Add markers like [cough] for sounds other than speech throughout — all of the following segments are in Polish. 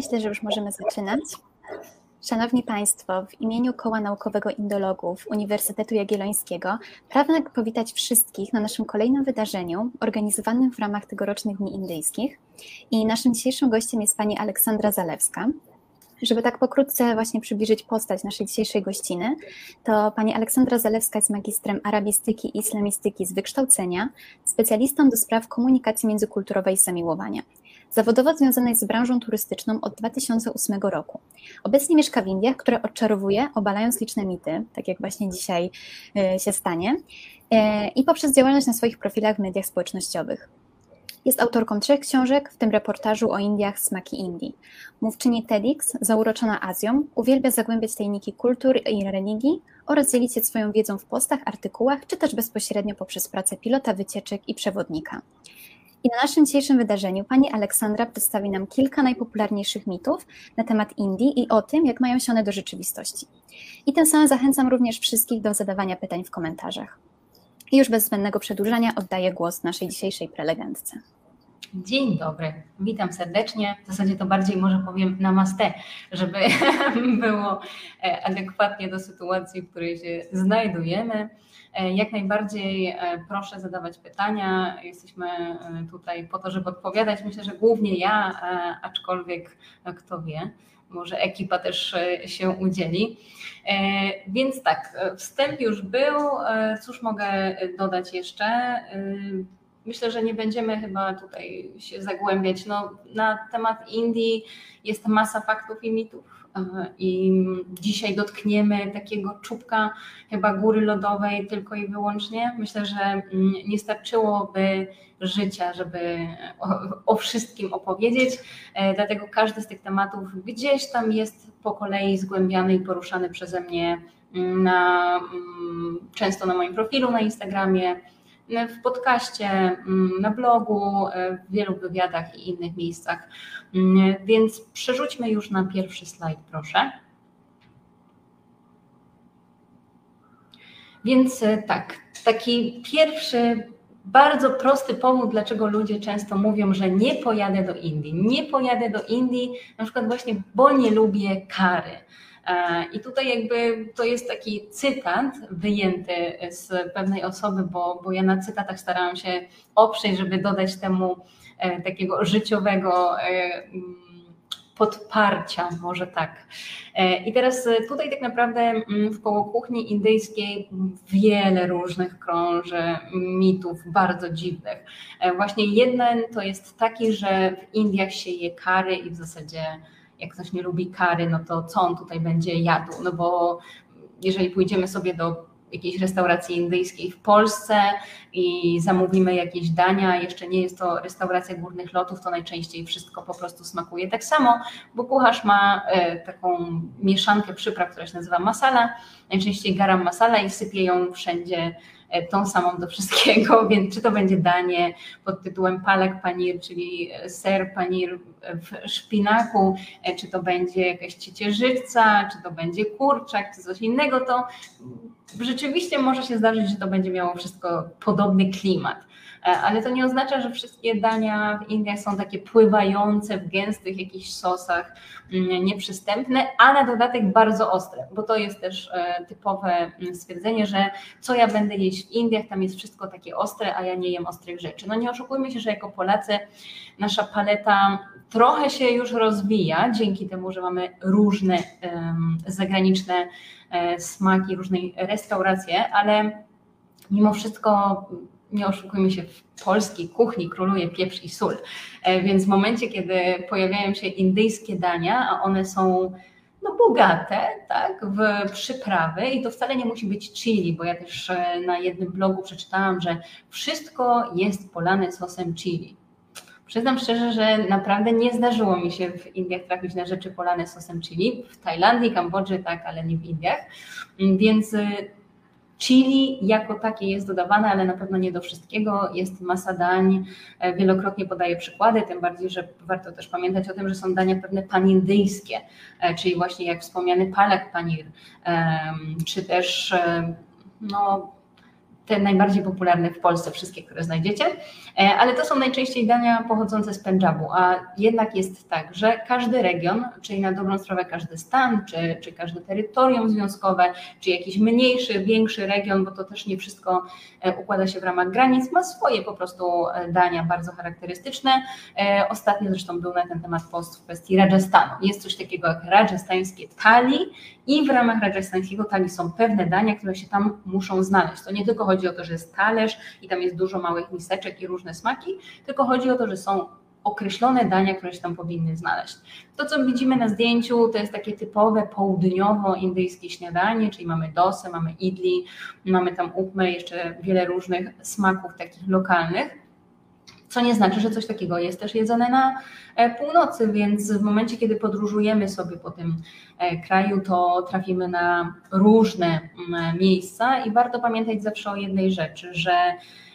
Myślę, że już możemy zaczynać. Szanowni Państwo, w imieniu Koła Naukowego Indologów Uniwersytetu Jagiellońskiego pragnę powitać wszystkich na naszym kolejnym wydarzeniu organizowanym w ramach tegorocznych Dni Indyjskich. I naszym dzisiejszym gościem jest pani Aleksandra Zalewska. Żeby tak pokrótce właśnie przybliżyć postać naszej dzisiejszej gościny, to pani Aleksandra Zalewska jest magistrem arabistyki i islamistyki z wykształcenia, specjalistą do spraw komunikacji międzykulturowej i zamiłowania. Zawodowo związana jest z branżą turystyczną od 2008 roku. Obecnie mieszka w Indiach, które odczarowuje, obalając liczne mity, tak jak właśnie dzisiaj e, się stanie, e, i poprzez działalność na swoich profilach w mediach społecznościowych. Jest autorką trzech książek, w tym reportażu o Indiach Smaki Indii. Mówczyni TEDx, zauroczona Azją, uwielbia zagłębiać tajniki kultur i religii oraz dzielić się swoją wiedzą w postach, artykułach, czy też bezpośrednio poprzez pracę pilota wycieczek i przewodnika. I na naszym dzisiejszym wydarzeniu pani Aleksandra przedstawi nam kilka najpopularniejszych mitów na temat Indii i o tym, jak mają się one do rzeczywistości. I tym samym zachęcam również wszystkich do zadawania pytań w komentarzach. I już bez zbędnego przedłużania oddaję głos naszej dzisiejszej prelegentce. Dzień dobry, witam serdecznie. W zasadzie to bardziej może powiem namaste, żeby [laughs] było e, adekwatnie do sytuacji, w której się znajdujemy. E, jak najbardziej e, proszę zadawać pytania. Jesteśmy tutaj po to, żeby odpowiadać. Myślę, że głównie ja, aczkolwiek kto wie, może ekipa też się udzieli. Więc tak, wstęp już był. Cóż mogę dodać jeszcze? Myślę, że nie będziemy chyba tutaj się zagłębiać. No, na temat Indii jest masa faktów i mitów. I dzisiaj dotkniemy takiego czubka chyba góry lodowej tylko i wyłącznie. Myślę, że mm, nie starczyłoby życia, żeby o, o wszystkim opowiedzieć. E, dlatego każdy z tych tematów gdzieś tam jest po kolei zgłębiany i poruszany przeze mnie mm, na, mm, często na moim profilu na Instagramie w podcaście, mm, na blogu, e, w wielu wywiadach i innych miejscach. Mm, więc przerzućmy już na pierwszy slajd, proszę. Więc e, tak, taki pierwszy bardzo prosty powód, dlaczego ludzie często mówią, że nie pojadę do Indii. Nie pojadę do Indii, na przykład właśnie, bo nie lubię kary. E, I tutaj jakby to jest taki cytat wyjęty z pewnej osoby, bo, bo ja na cytatach starałam się oprzeć, żeby dodać temu e, takiego życiowego e, mm, podparcia, może tak. I teraz tutaj tak naprawdę mm, w koło kuchni indyjskiej wiele różnych krąży mitów bardzo dziwnych. Właśnie jeden to jest taki, że w Indiach się je kary i w zasadzie jak ktoś nie lubi kary, no to co on tutaj będzie jadł? No bo jeżeli pójdziemy sobie do jakiejś restauracji indyjskiej w Polsce i zamówimy jakieś dania, jeszcze nie jest to restauracja górnych lotów, to najczęściej wszystko po prostu smakuje tak samo, bo kucharz ma e, taką mieszankę przypraw, która się nazywa masala, najczęściej garam masala i sypie ją wszędzie tą samą do wszystkiego, [laughs] więc czy to będzie danie pod tytułem palek panir, czyli ser panir w szpinaku, e, czy to będzie jakaś ciecierzyca, czy to będzie kurczak, czy coś innego, to rzeczywiście może się zdarzyć, że to będzie miało wszystko podobny klimat. E, ale to nie oznacza, że wszystkie dania w Indiach są takie pływające w gęstych jakichś sosach, mm, nieprzystępne, a na dodatek bardzo ostre, bo to jest też e, typowe mm, stwierdzenie, że co ja będę jeść w Indiach, tam jest wszystko takie ostre, a ja nie jem ostrych rzeczy. No nie oszukujmy się, że jako Polacy nasza paleta trochę się już rozwija dzięki temu, że mamy różne um, zagraniczne um, smaki, różne restauracje, ale mimo wszystko nie oszukujmy się, w polskiej kuchni króluje pieprz i sól. E, więc w momencie, kiedy pojawiają się indyjskie dania, a one są no, bogate tak, w przyprawy i to wcale nie musi być chili, bo ja też e, na jednym blogu przeczytałam, że wszystko jest polane sosem chili. Przyznam szczerze, że naprawdę nie zdarzyło mi się w Indiach trafić na rzeczy polane sosem chili. W Tajlandii, Kambodży tak, ale nie w Indiach. Więc e, Chili jako takie jest dodawane, ale na pewno nie do wszystkiego. Jest masa dań, e, wielokrotnie podaję przykłady, tym bardziej, że warto też pamiętać o tym, że są dania pewne panindyjskie, e, czyli właśnie jak wspomniany palak panir, czy też no, te najbardziej popularne w Polsce, wszystkie, które znajdziecie, e, ale to są najczęściej dania pochodzące z Pendżabu, a jednak jest tak, że każdy region, czyli na dobrą sprawę każdy stan, czy, czy każde terytorium związkowe, czy jakiś mniejszy, większy region, bo to też nie wszystko e, układa się w ramach granic, ma swoje po prostu e, dania bardzo charakterystyczne. Ostatnio zresztą był na ten temat post w kwestii Rajasthanu. Jest coś takiego jak rajasthańskie thali i w ramach rajasthańskiego thali są pewne dania, które się tam muszą znaleźć. To nie tylko chodzi o to, że jest talerz i tam jest dużo małych miseczek i różne smaki, tylko chodzi o to, że są określone dania, które się tam powinny znaleźć. To, co widzimy na zdjęciu, to jest takie typowe południowo-indyjskie śniadanie, czyli mamy dosę, mamy idli, mamy tam upmy, jeszcze wiele różnych smaków takich lokalnych co nie znaczy, że coś takiego jest też jedzone na e, północy, więc w momencie, kiedy podróżujemy sobie po tym e, kraju, to trafimy na różne mm, miejsca i warto pamiętać zawsze o jednej rzeczy, że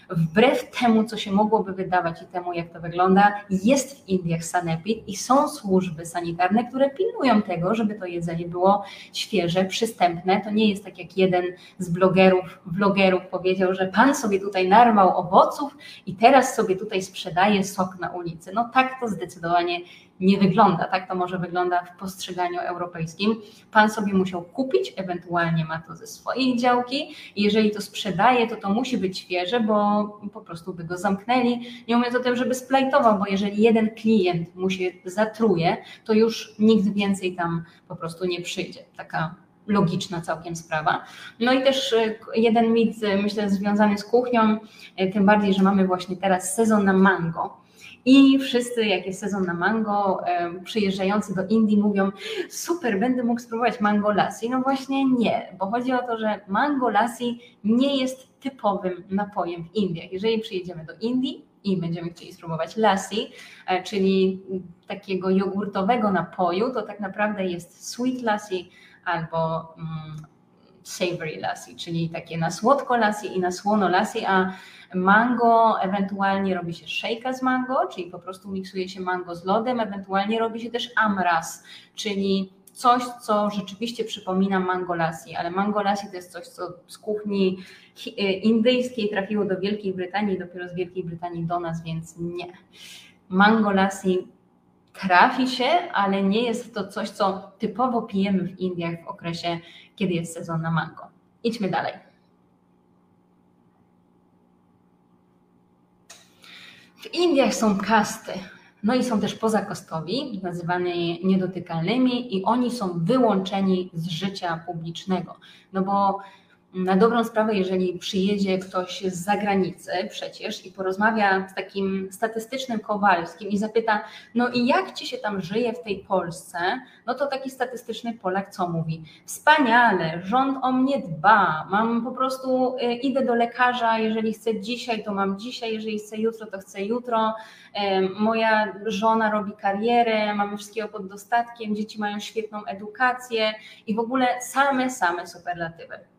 wbrew temu, co się mogłoby wydawać i temu, jak to wygląda, jest w Indiach sanepid i są służby sanitarne, które pilnują tego, żeby to jedzenie było świeże, przystępne. To nie jest tak, jak jeden z blogerów, blogerów powiedział, że pan sobie tutaj narwał owoców i teraz sobie tutaj sprzedaje sok na ulicy. No tak to zdecydowanie nie wygląda. Tak to może wygląda w postrzeganiu europejskim. Pan sobie musiał kupić, ewentualnie ma to ze swojej działki jeżeli to sprzedaje, to to musi być świeże, bo po prostu by go zamknęli. Nie mówiąc o tym, żeby splajtował, bo jeżeli jeden klient mu się zatruje, to już nikt więcej tam po prostu nie przyjdzie. Taka logiczna całkiem sprawa. No i też e, jeden mit, e, myślę, związany z kuchnią, e, tym bardziej, że mamy właśnie teraz sezon na mango. I wszyscy, jak jest sezon na mango, przyjeżdżający do Indii mówią, super, będę mógł spróbować mango lassi. No właśnie nie, bo chodzi o to, że mango lassi nie jest typowym napojem w Indiach. Jeżeli przyjedziemy do Indii, i będziemy chcieli spróbować lassi, e, czyli takiego jogurtowego napoju, to tak naprawdę jest sweet lassi albo mm, savory lassi, czyli takie na słodko lassi i na słono lassi, a Mango, ewentualnie robi się szejka z mango, czyli po prostu miksuje się mango z lodem, ewentualnie robi się też amras, czyli coś, co rzeczywiście przypomina mango lassi, ale mango lassi to jest coś, co z kuchni y, indyjskiej trafiło do Wielkiej Brytanii, dopiero z Wielkiej Brytanii do nas, więc nie. Mango lassi trafi się, ale nie jest to coś, co typowo pijemy w Indiach w okresie, kiedy jest sezon na mango. Idźmy dalej. W Indiach są kasty, no i są też pozakostowi, nazywani niedotykalnymi, i oni są wyłączeni z życia publicznego. No bo na dobrą sprawę, jeżeli przyjedzie ktoś z zagranicy przecież i porozmawia z takim statystycznym Kowalskim i zapyta, no i jak ci się tam żyje w tej Polsce, no to taki statystyczny Polak co mówi? Wspaniale, rząd o mnie dba, mam po prostu, y, idę do lekarza, jeżeli chcę dzisiaj, to mam dzisiaj, jeżeli chcę jutro, to chcę jutro, moja żona robi karierę, mamy wszystkiego pod dostatkiem, dzieci mają świetną edukację i w ogóle same, same superlatywy.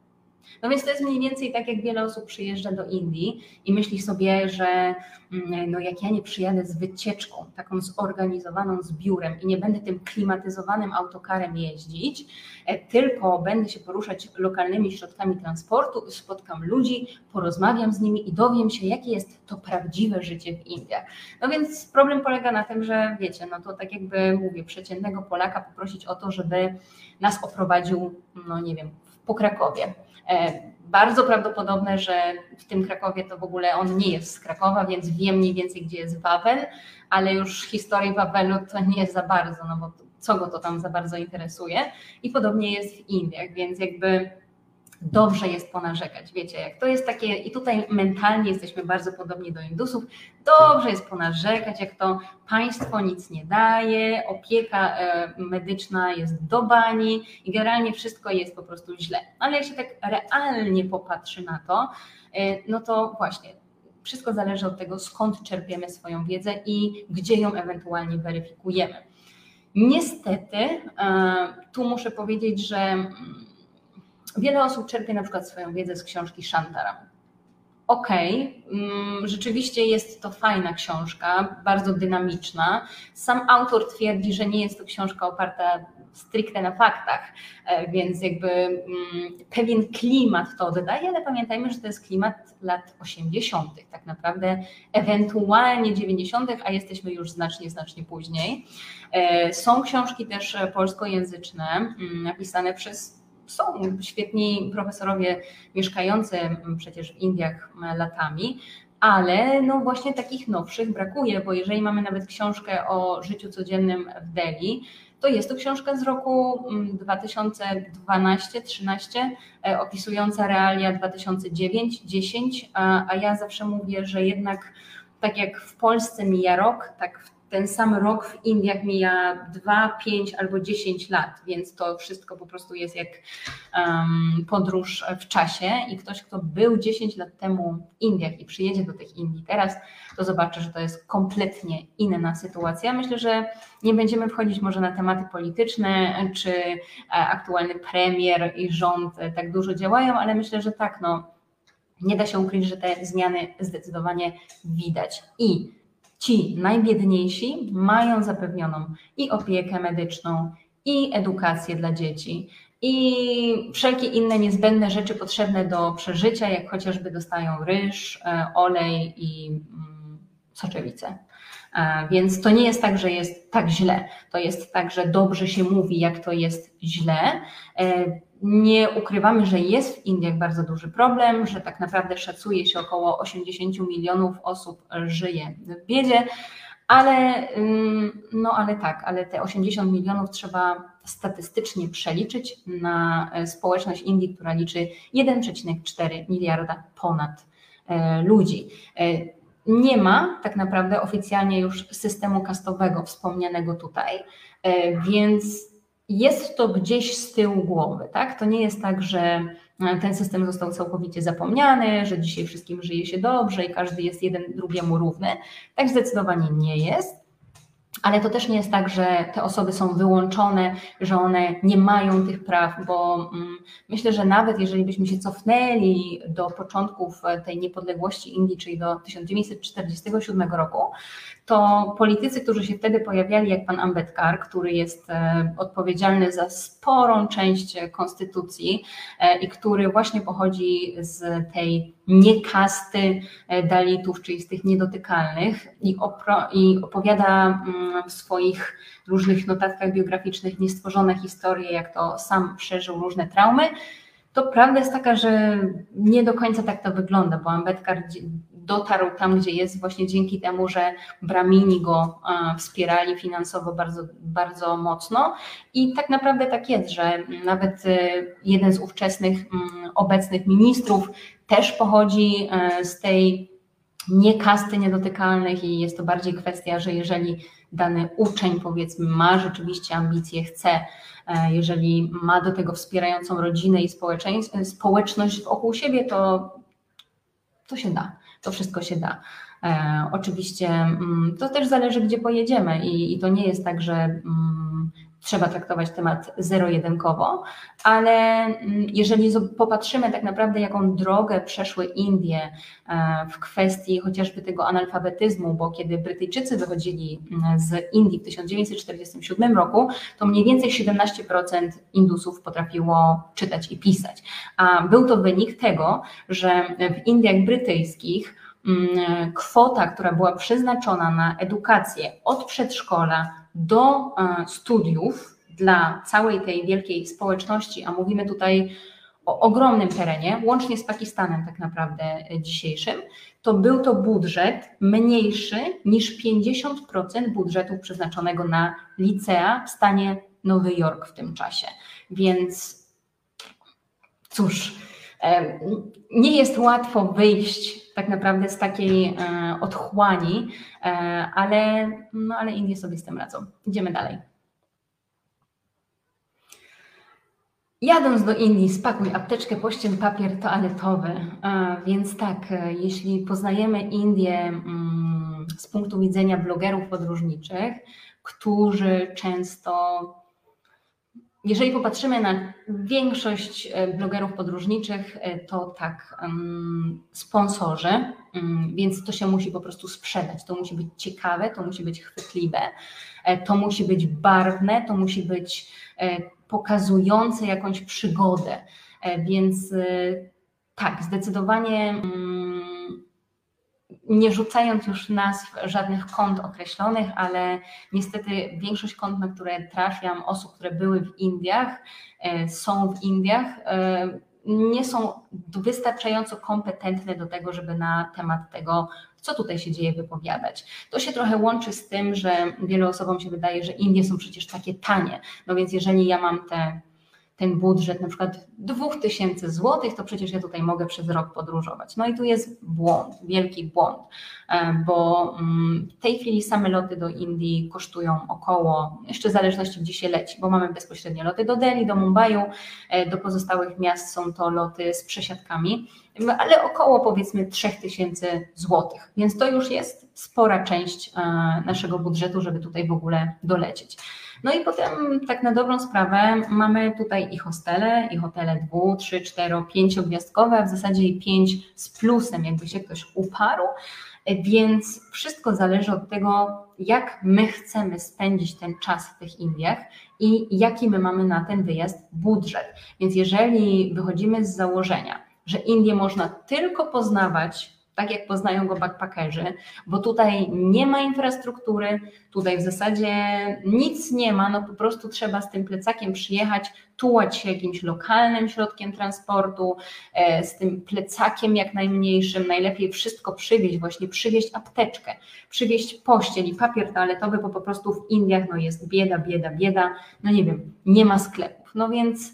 No więc to jest mniej więcej tak, jak wiele osób przyjeżdża do Indii i myśli sobie, że mm, no jak ja nie przyjadę z wycieczką, taką zorganizowaną z biurem i nie będę tym klimatyzowanym autokarem jeździć, e, tylko będę się poruszać lokalnymi środkami transportu, spotkam ludzi, porozmawiam z nimi i dowiem się, jakie jest to prawdziwe życie w Indiach. No więc problem polega na tym, że wiecie, no to tak jakby mówię, przeciętnego Polaka poprosić o to, żeby nas oprowadził, no nie wiem, po Krakowie bardzo prawdopodobne, że w tym Krakowie to w ogóle on nie jest z Krakowa, więc wiem mniej więcej, gdzie jest Wawel, ale już historii Wawelu to nie za bardzo, no bo co go to tam za bardzo interesuje. I podobnie jest w Indiach, więc jakby dobrze jest ponarzekać. Wiecie, jak to jest takie, i tutaj mentalnie jesteśmy bardzo podobni do Indusów, dobrze jest ponarzekać, jak to państwo nic nie daje, opieka e, medyczna jest do bani i generalnie wszystko jest po prostu źle. Ale jak się tak realnie popatrzy na to, e, no to właśnie wszystko zależy od tego, skąd czerpiemy swoją wiedzę i gdzie ją ewentualnie weryfikujemy. Niestety, e, tu muszę powiedzieć, że mm, Wiele osób czerpie na przykład swoją wiedzę z książki Shantara. okej, okay, mm, rzeczywiście jest to fajna książka, bardzo dynamiczna. Sam autor twierdzi, że nie jest to książka oparta stricte na faktach, e, więc jakby mm, pewien klimat to oddaje, ale pamiętajmy, że to jest klimat lat 80., tak naprawdę ewentualnie 90., a jesteśmy już znacznie, znacznie później. E, są książki też polskojęzyczne, mm, napisane przez są świetni profesorowie mieszkający przecież w Indiach latami, ale no właśnie takich nowszych brakuje, bo jeżeli mamy nawet książkę o życiu codziennym w Delhi, to jest to książka z roku 2012-13, mm, e, opisująca realia 2009-10, a ja zawsze mówię, że jednak tak jak w Polsce mija rok, tak w ten sam rok w Indiach mija 2, 5 albo 10 lat, więc to wszystko po prostu jest jak um, podróż w czasie i ktoś, kto był 10 lat temu w Indiach i przyjedzie do tych Indii teraz, to zobaczy, że to jest kompletnie inna sytuacja. Myślę, że nie będziemy wchodzić może na tematy polityczne, czy e, aktualny premier i rząd tak dużo działają, ale myślę, że tak, no, nie da się ukryć, że te zmiany zdecydowanie widać. I ci najbiedniejsi mają zapewnioną i opiekę medyczną, i edukację dla dzieci, i wszelkie inne niezbędne rzeczy potrzebne do przeżycia, jak chociażby dostają ryż, e, olej i mm, soczewicę. E, więc to nie jest tak, że jest tak źle. To jest tak, że dobrze się mówi, jak to jest źle. Nie ukrywamy, że jest w Indiach bardzo duży problem, że tak naprawdę szacuje się około 80 milionów osób żyje w biedzie, ale, no ale tak, ale te 80 milionów trzeba statystycznie przeliczyć na e, społeczność Indii, która liczy 1,4 miliarda ponad e, ludzi. E, nie ma tak naprawdę oficjalnie już systemu kastowego wspomnianego tutaj, więc jest to gdzieś z tyłu głowy, tak? To nie jest tak, że e, ten system został całkowicie zapomniany, że dzisiaj wszystkim żyje się dobrze i każdy jest jeden drugiemu równy. Tak zdecydowanie nie jest. Ale to też nie jest tak, że te osoby są wyłączone, że one nie mają tych praw, bo mm, myślę, że nawet jeżeli byśmy się cofnęli do początków tej niepodległości Indii, czyli do 1947 roku, to politycy, którzy się wtedy pojawiali, jak pan Ambedkar, który jest e, odpowiedzialny za sporą część konstytucji e, i który właśnie pochodzi z tej niekasty e, Dalitów, czyli z tych niedotykalnych, i, opro, i opowiada mm, w swoich różnych notatkach biograficznych niestworzone historie, jak to sam przeżył różne traumy. To prawda jest taka, że nie do końca tak to wygląda, bo Ambedkar dotarł tam, gdzie jest właśnie dzięki temu, że Bramini go e, wspierali finansowo bardzo, bardzo mocno. I tak naprawdę tak jest, że nawet e, jeden z ówczesnych obecnych ministrów też pochodzi e, z tej nie kasty niedotykalnych i jest to bardziej kwestia, że jeżeli dany uczeń powiedzmy ma rzeczywiście ambicje, chce, jeżeli ma do tego wspierającą rodzinę i społeczność wokół siebie, to, to się da to wszystko się da. E, oczywiście mm, to też zależy, gdzie pojedziemy i, i to nie jest tak, że mm, trzeba traktować temat zero-jedynkowo, ale mm, jeżeli popatrzymy tak naprawdę, jaką drogę przeszły Indie e, w kwestii chociażby tego analfabetyzmu, bo kiedy Brytyjczycy wychodzili z Indii w 1947 roku, to mniej więcej 17% Indusów potrafiło czytać i pisać. A był to wynik tego, że w Indiach brytyjskich Mm, kwota, która była przeznaczona na edukację od przedszkola do e, studiów dla całej tej wielkiej społeczności, a mówimy tutaj o ogromnym terenie, łącznie z Pakistanem tak naprawdę dzisiejszym, to był to budżet mniejszy niż 50% budżetu przeznaczonego na licea w stanie Nowy Jork w tym czasie. Więc cóż, nie jest łatwo wyjść tak naprawdę z takiej e, otchłani, e, ale, no, ale Indie sobie z tym radzą. Idziemy dalej. Jadąc do Indii, spakuj apteczkę, pościel papier toaletowy. E, więc tak, jeśli poznajemy Indię mm, z punktu widzenia blogerów podróżniczych, którzy często jeżeli popatrzymy na większość e, blogerów podróżniczych, e, to tak, sponsorzy, więc to się musi po prostu sprzedać. To musi być ciekawe, to musi być chwytliwe, e, to musi być barwne, to musi być pokazujące jakąś przygodę. Więc tak, zdecydowanie nie rzucając już nazw żadnych kont określonych, ale niestety większość kont, na które trafiam, osób, które były w Indiach, e, są w Indiach, e, nie są wystarczająco kompetentne do tego, żeby na temat tego, co tutaj się dzieje, wypowiadać. To się trochę łączy z tym, że wielu osobom się wydaje, że Indie są przecież takie tanie. No więc jeżeli ja mam te ten budżet na przykład 2000 zł, to przecież ja tutaj mogę przez rok podróżować. No i tu jest błąd, wielki błąd, e, bo mm, w tej chwili same loty do Indii kosztują około, jeszcze w zależności gdzie się leci, bo mamy bezpośrednie loty do Delhi, do Mumbaiu, e, do pozostałych miast są to loty z przesiadkami, ale około powiedzmy 3000 zł, więc to już jest spora część e, naszego budżetu, żeby tutaj w ogóle dolecieć. No i potem tak na dobrą sprawę mamy tutaj i hostele, i hotele dwu, trzy, cztero, pięciogwiazdkowe, w zasadzie i pięć z plusem, jakby się ktoś uparł, więc wszystko zależy od tego, jak my chcemy spędzić ten czas w tych Indiach i jaki my mamy na ten wyjazd budżet. Więc jeżeli wychodzimy z założenia, że Indie można tylko poznawać tak jak poznają go backpackerzy, bo tutaj nie ma infrastruktury, tutaj w zasadzie nic nie ma, no po prostu trzeba z tym plecakiem przyjechać, tułać się jakimś lokalnym środkiem transportu, e, z tym plecakiem jak najmniejszym, najlepiej wszystko przywieźć, właśnie przywieźć apteczkę, przywieźć pościel i papier toaletowy, bo po prostu w Indiach no jest bieda, bieda, bieda, no nie wiem, nie ma sklepów, no więc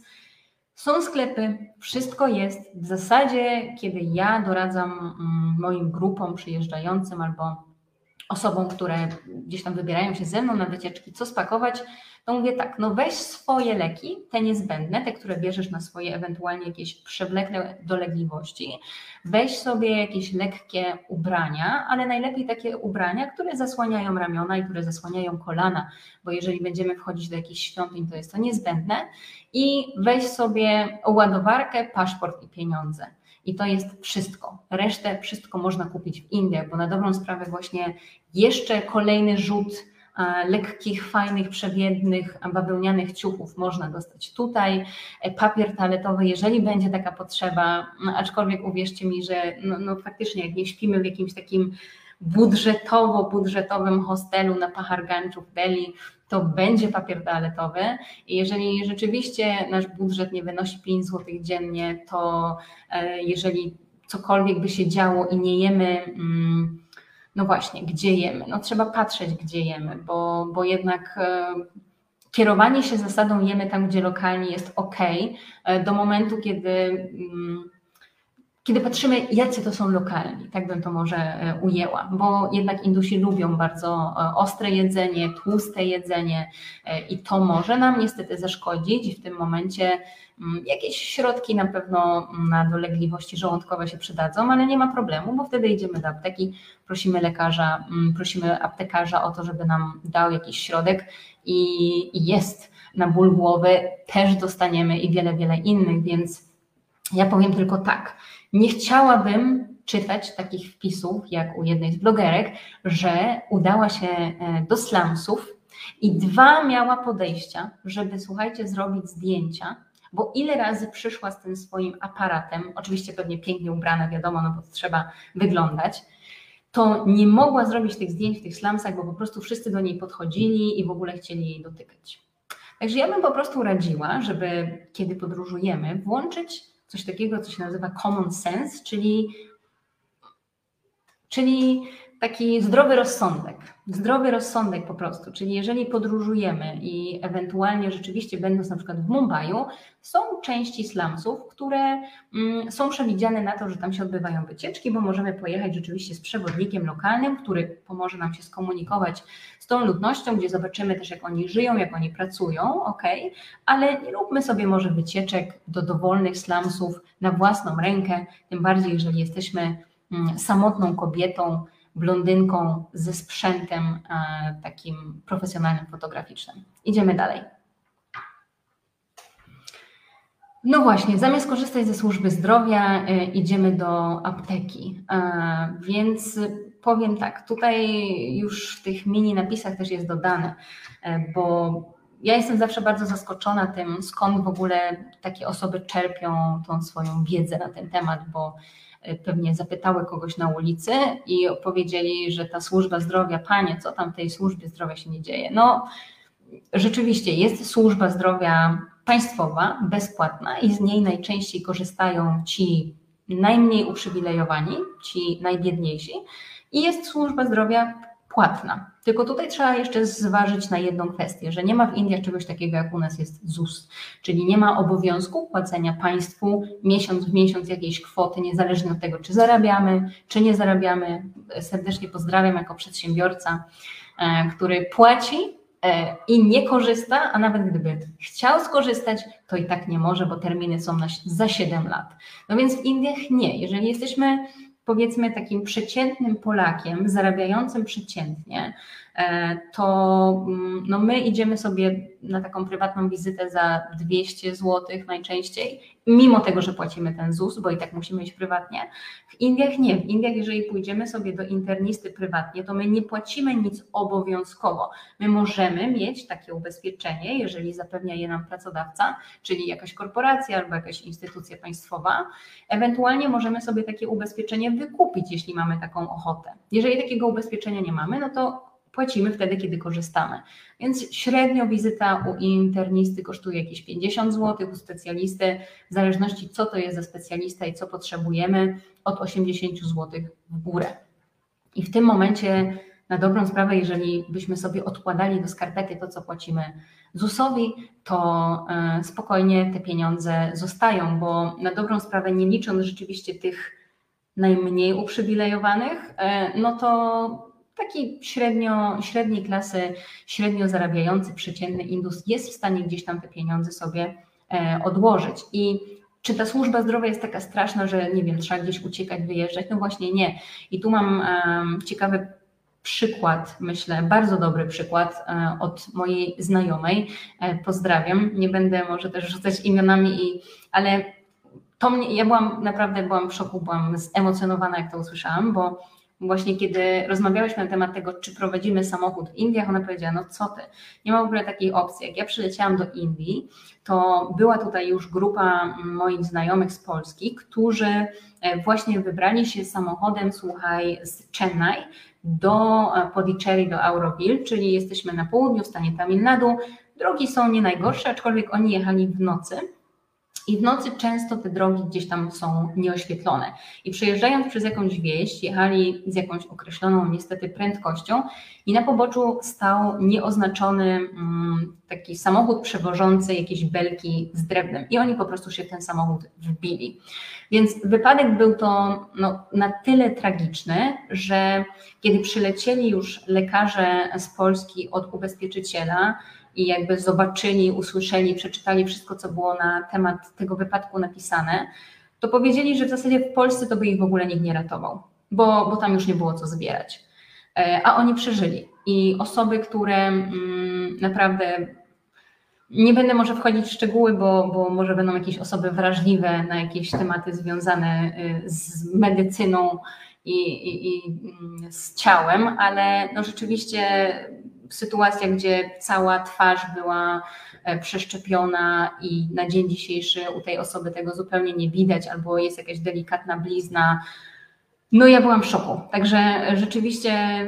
są sklepy, wszystko jest. W zasadzie, kiedy ja doradzam mm, moim grupom przyjeżdżającym albo osobom, które gdzieś tam wybierają się ze mną na wycieczki, co spakować, to mówię tak, no weź swoje leki, te niezbędne, te, które bierzesz na swoje ewentualnie jakieś przewlekłe dolegliwości, weź sobie jakieś lekkie ubrania, ale najlepiej takie ubrania, które zasłaniają ramiona i które zasłaniają kolana, bo jeżeli będziemy wchodzić do jakichś świątyń, to jest to niezbędne i weź sobie ładowarkę, paszport i pieniądze. I to jest wszystko. Resztę wszystko można kupić w Indiach, bo na dobrą sprawę właśnie jeszcze kolejny rzut lekkich, fajnych, przewiednych, bawełnianych ciuchów można dostać tutaj. E, papier toaletowy, jeżeli będzie taka potrzeba, no, aczkolwiek uwierzcie mi, że no, no faktycznie jak nie śpimy w jakimś takim budżetowo-budżetowym hostelu na Paharganczu w Delhi, to będzie papier toaletowy. I jeżeli rzeczywiście nasz budżet nie wynosi 5 zł dziennie, to e, jeżeli cokolwiek by się działo i nie jemy. Mm, no właśnie, gdzie jemy? No trzeba patrzeć, gdzie jemy, bo, bo jednak e, kierowanie się zasadą jemy tam, gdzie lokalnie jest ok, e, do momentu, kiedy, mm, kiedy patrzymy, jacy to są lokalni, tak bym to może e, ujęła, bo jednak Indusi lubią bardzo ostre jedzenie, tłuste jedzenie i to może nam niestety zaszkodzić w tym momencie jakieś środki na pewno na dolegliwości żołądkowe się przydadzą, ale nie ma problemu, bo wtedy idziemy do apteki, prosimy lekarza, mm, prosimy aptekarza o to, żeby nam dał jakiś środek i jest na ból głowy, też dostaniemy i wiele, wiele innych, więc ja powiem tylko tak. Nie chciałabym czytać takich wpisów, jak u jednej z blogerek, że udała się e, do slumsów i dwa miała podejścia, żeby, słuchajcie, zrobić zdjęcia bo ile razy przyszła z tym swoim aparatem, oczywiście pewnie pięknie ubrana, wiadomo, no bo trzeba wyglądać, to nie mogła zrobić tych zdjęć w tych slumsach, bo po prostu wszyscy do niej podchodzili i w ogóle chcieli jej dotykać. Także ja bym po prostu radziła, żeby kiedy podróżujemy, włączyć coś takiego, co się nazywa common sense, czyli, czyli taki zdrowy rozsądek. Zdrowy rozsądek po prostu, czyli jeżeli podróżujemy i ewentualnie rzeczywiście będąc na przykład w Mumbai, są części slumsów, które mm, są przewidziane na to, że tam się odbywają wycieczki, bo możemy pojechać rzeczywiście z przewodnikiem lokalnym, który pomoże nam się skomunikować z tą ludnością, gdzie zobaczymy też jak oni żyją, jak oni pracują, ok, ale nie róbmy sobie może wycieczek do dowolnych slumsów na własną rękę, tym bardziej jeżeli jesteśmy mm, samotną kobietą, blondynką ze sprzętem e, takim profesjonalnym, fotograficznym. Idziemy dalej. No właśnie, zamiast korzystać ze służby zdrowia, y, idziemy do apteki. Więc powiem tak, tutaj już w tych mini napisach też jest dodane, bo ja jestem zawsze bardzo zaskoczona tym, skąd w ogóle takie osoby czerpią tą swoją wiedzę na ten temat, bo e, pewnie zapytały kogoś na ulicy i powiedzieli, że ta służba zdrowia, panie, co tam w tej służbie zdrowia się nie dzieje. No, rzeczywiście jest służba zdrowia państwowa, bezpłatna i z niej najczęściej korzystają ci najmniej uprzywilejowani, ci najbiedniejsi, i jest służba zdrowia płatna. Tylko tutaj trzeba jeszcze zważyć na jedną kwestię, że nie ma w Indiach czegoś takiego jak u nas jest ZUS, czyli nie ma obowiązku płacenia państwu miesiąc w miesiąc jakiejś kwoty, niezależnie od tego, czy zarabiamy, czy nie zarabiamy. Serdecznie pozdrawiam jako przedsiębiorca, e, który płaci e, i nie korzysta, a nawet gdyby chciał skorzystać, to i tak nie może, bo terminy są za 7 lat. No więc w Indiach nie. Jeżeli jesteśmy powiedzmy takim przeciętnym Polakiem, zarabiającym przeciętnie, to mm, no my idziemy sobie na taką prywatną wizytę za 200 zł najczęściej, mimo tego, że płacimy ten ZUS, bo i tak musimy iść prywatnie. W Indiach nie. W Indiach, jeżeli pójdziemy sobie do internisty prywatnie, to my nie płacimy nic obowiązkowo. My możemy mieć takie ubezpieczenie, jeżeli zapewnia je nam pracodawca, czyli jakaś korporacja albo jakaś instytucja państwowa. Ewentualnie możemy sobie takie ubezpieczenie wykupić, jeśli mamy taką ochotę. Jeżeli takiego ubezpieczenia nie mamy, no to płacimy wtedy, kiedy korzystamy. Więc średnio wizyta u internisty kosztuje jakieś 50 zł, u specjalisty, w zależności co to jest za specjalista i co potrzebujemy, od 80 zł w górę. I w tym momencie, na dobrą sprawę, jeżeli byśmy sobie odkładali do skarpety to, co płacimy ZUS-owi, to e, spokojnie te pieniądze zostają, bo na dobrą sprawę, nie licząc rzeczywiście tych najmniej uprzywilejowanych, e, no to taki średnio, średniej klasy, średnio zarabiający przeciętny indus jest w stanie gdzieś tam te pieniądze sobie e, odłożyć. I czy ta służba zdrowia jest taka straszna, że nie wiem, trzeba gdzieś uciekać, wyjeżdżać? No właśnie nie. I tu mam um, ciekawy przykład, myślę, bardzo dobry przykład e, od mojej znajomej. E, pozdrawiam. Nie będę może też rzucać imionami, i, ale to mnie, ja byłam naprawdę byłam w szoku, byłam zemocjonowana, jak to usłyszałam, bo właśnie kiedy rozmawiałyśmy na temat tego, czy prowadzimy samochód w Indiach, ona powiedziała, no co ty, nie ma w ogóle takiej opcji. Jak ja przyleciałam do Indii, to była tutaj już grupa moich znajomych z Polski, którzy e, właśnie wybrali się samochodem, słuchaj, z Chennai do e, Podicherry, do Auroville, czyli jesteśmy na południu, w stanie Tamil Nadu. Drogi są nie najgorsze, aczkolwiek oni jechali w nocy i w nocy często te drogi gdzieś tam są nieoświetlone. I przejeżdżając przez jakąś wieś, jechali z jakąś określoną niestety prędkością i na poboczu stał nieoznaczony mm, taki samochód przewożący jakieś belki z drewnem i oni po prostu się w ten samochód wbili. Więc wypadek był to no, na tyle tragiczny, że kiedy przylecieli już lekarze z Polski od ubezpieczyciela, i jakby zobaczyli, usłyszeli, przeczytali wszystko, co było na temat tego wypadku napisane, to powiedzieli, że w zasadzie w Polsce to by ich w ogóle nikt nie ratował, bo, bo tam już nie było co zbierać. E, a oni przeżyli. I osoby, które mm, naprawdę nie będę może wchodzić w szczegóły, bo, bo może będą jakieś osoby wrażliwe na jakieś tematy związane y, z medycyną i, i, i mm, z ciałem, ale no rzeczywiście sytuacja, gdzie cała twarz była e, przeszczepiona i na dzień dzisiejszy u tej osoby tego zupełnie nie widać, albo jest jakaś delikatna blizna. No ja byłam w szoku. Także rzeczywiście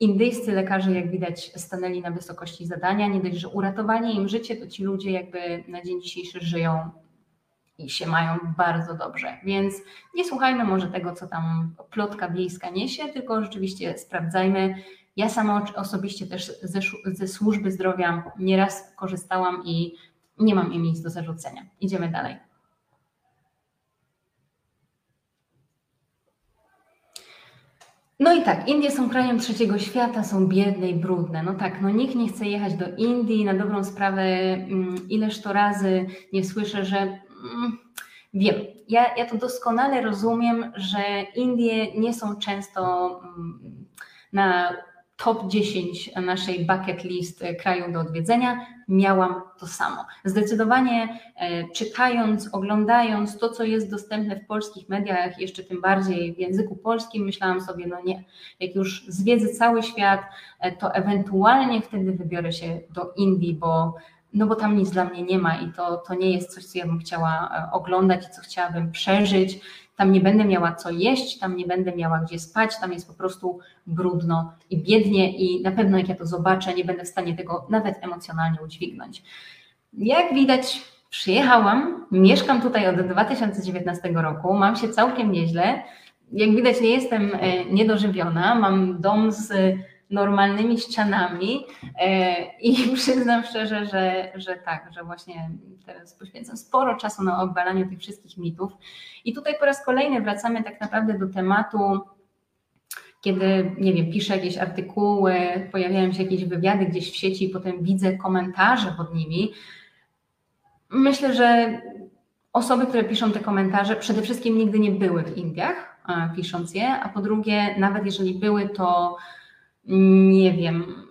indyjscy lekarze, jak widać, stanęli na wysokości zadania. Nie dość, że uratowali im życie, to ci ludzie jakby na dzień dzisiejszy żyją i się mają bardzo dobrze. Więc nie słuchajmy może tego, co tam plotka wiejska niesie, tylko rzeczywiście sprawdzajmy, ja sama osobiście też ze, ze służby zdrowia nieraz korzystałam i nie mam im nic do zarzucenia. Idziemy dalej. No i tak, Indie są krajem trzeciego świata, są biedne i brudne. No tak, no nikt nie chce jechać do Indii. Na dobrą sprawę, mm, ileż to razy nie słyszę, że mm, wiem, ja, ja to doskonale rozumiem, że Indie nie są często mm, na top 10 naszej bucket list kraju do odwiedzenia, miałam to samo. Zdecydowanie e, czytając, oglądając to, co jest dostępne w polskich mediach, jeszcze tym bardziej w języku polskim, myślałam sobie, no nie, jak już zwiedzę cały świat, e, to ewentualnie wtedy wybiorę się do Indii, bo no bo tam nic dla mnie nie ma i to, to nie jest coś, co ja bym chciała e, oglądać i co chciałabym przeżyć. Tam nie będę miała co jeść, tam nie będę miała gdzie spać, tam jest po prostu brudno i biednie i na pewno jak ja to zobaczę, nie będę w stanie tego nawet emocjonalnie udźwignąć. Jak widać, przyjechałam, mieszkam tutaj od 2019 roku, mam się całkiem nieźle. Jak widać, nie jestem e, niedożywiona, mam dom z normalnymi ścianami e, i [laughs] przyznam szczerze, że, że tak, że właśnie teraz poświęcam sporo czasu na obalaniu tych wszystkich mitów. I tutaj po raz kolejny wracamy tak naprawdę do tematu kiedy, nie wiem, piszę jakieś artykuły, pojawiają się jakieś wywiady gdzieś w sieci i potem widzę komentarze pod nimi. Myślę, że osoby, które piszą te komentarze, przede wszystkim nigdy nie były w Indiach, pisząc je, a po drugie, nawet jeżeli były, to nie wiem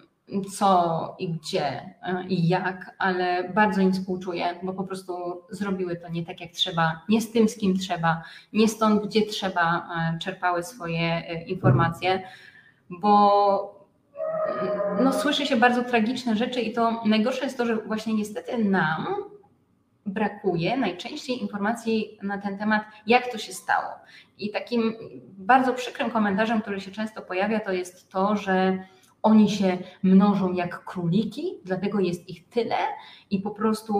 co i gdzie e, i jak, ale bardzo im współczuję, bo po prostu zrobiły to nie tak jak trzeba, nie z tym, z kim trzeba, nie stąd, gdzie trzeba, e, czerpały swoje e, informacje, bo no, słyszy się bardzo tragiczne rzeczy i to najgorsze jest to, że właśnie niestety nam brakuje najczęściej informacji na ten temat, jak to się stało. I takim bardzo przykrym komentarzem, który się często pojawia, to jest to, że oni się mnożą jak króliki, dlatego jest ich tyle i po prostu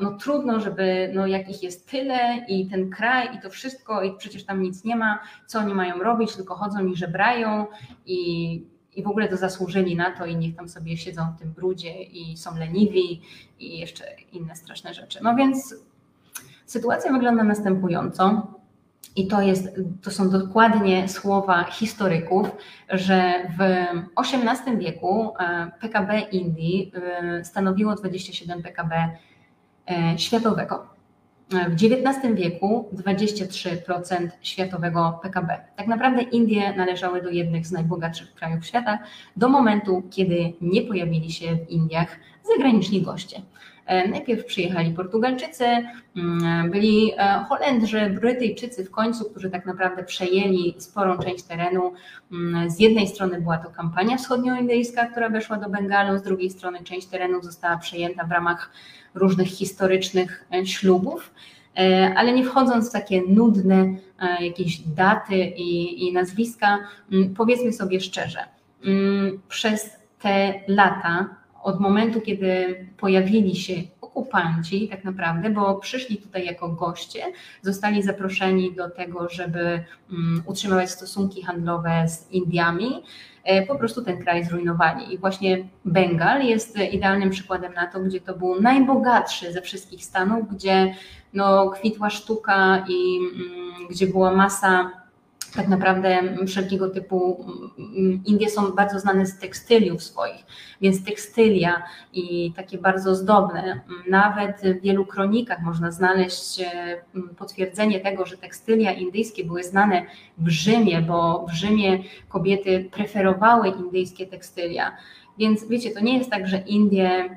no, trudno, żeby no, jak ich jest tyle i ten kraj i to wszystko i przecież tam nic nie ma, co oni mają robić, tylko chodzą i żebrają i, i w ogóle to zasłużyli na to i niech tam sobie siedzą w tym brudzie i są leniwi i jeszcze inne straszne rzeczy. No więc sytuacja wygląda następująco. I to, jest, to są dokładnie słowa historyków, że w XVIII wieku e, PKB Indii e, stanowiło 27 PKB e, światowego. W XIX wieku 23% światowego PKB. Tak naprawdę Indie należały do jednych z najbogatszych krajów świata do momentu, kiedy nie pojawili się w Indiach zagraniczni goście. E, najpierw przyjechali Portugalczycy, mm, byli e, Holendrzy, Brytyjczycy w końcu, którzy tak naprawdę przejęli sporą część terenu. Mm, z jednej strony była to kampania wschodnioindyjska, która weszła do Bengalu, z drugiej strony część terenu została przejęta w ramach różnych historycznych e, ślubów. Ale nie wchodząc w takie nudne jakieś daty i, i nazwiska, mm, powiedzmy sobie szczerze, przez te lata od momentu, kiedy pojawili się okupanci, tak naprawdę, bo przyszli tutaj jako goście, zostali zaproszeni do tego, żeby um, utrzymywać stosunki handlowe z Indiami, e, po prostu ten kraj zrujnowali. I właśnie Bengal jest idealnym przykładem na to, gdzie to był najbogatszy ze wszystkich stanów, gdzie no, kwitła sztuka i um, gdzie była masa tak naprawdę wszelkiego typu, Indie są bardzo znane z tekstyliów swoich, więc tekstylia i takie bardzo zdobne, nawet w wielu kronikach można znaleźć e, potwierdzenie tego, że tekstylia indyjskie były znane w Rzymie, bo w Rzymie kobiety preferowały indyjskie tekstylia. Więc wiecie, to nie jest tak, że Indie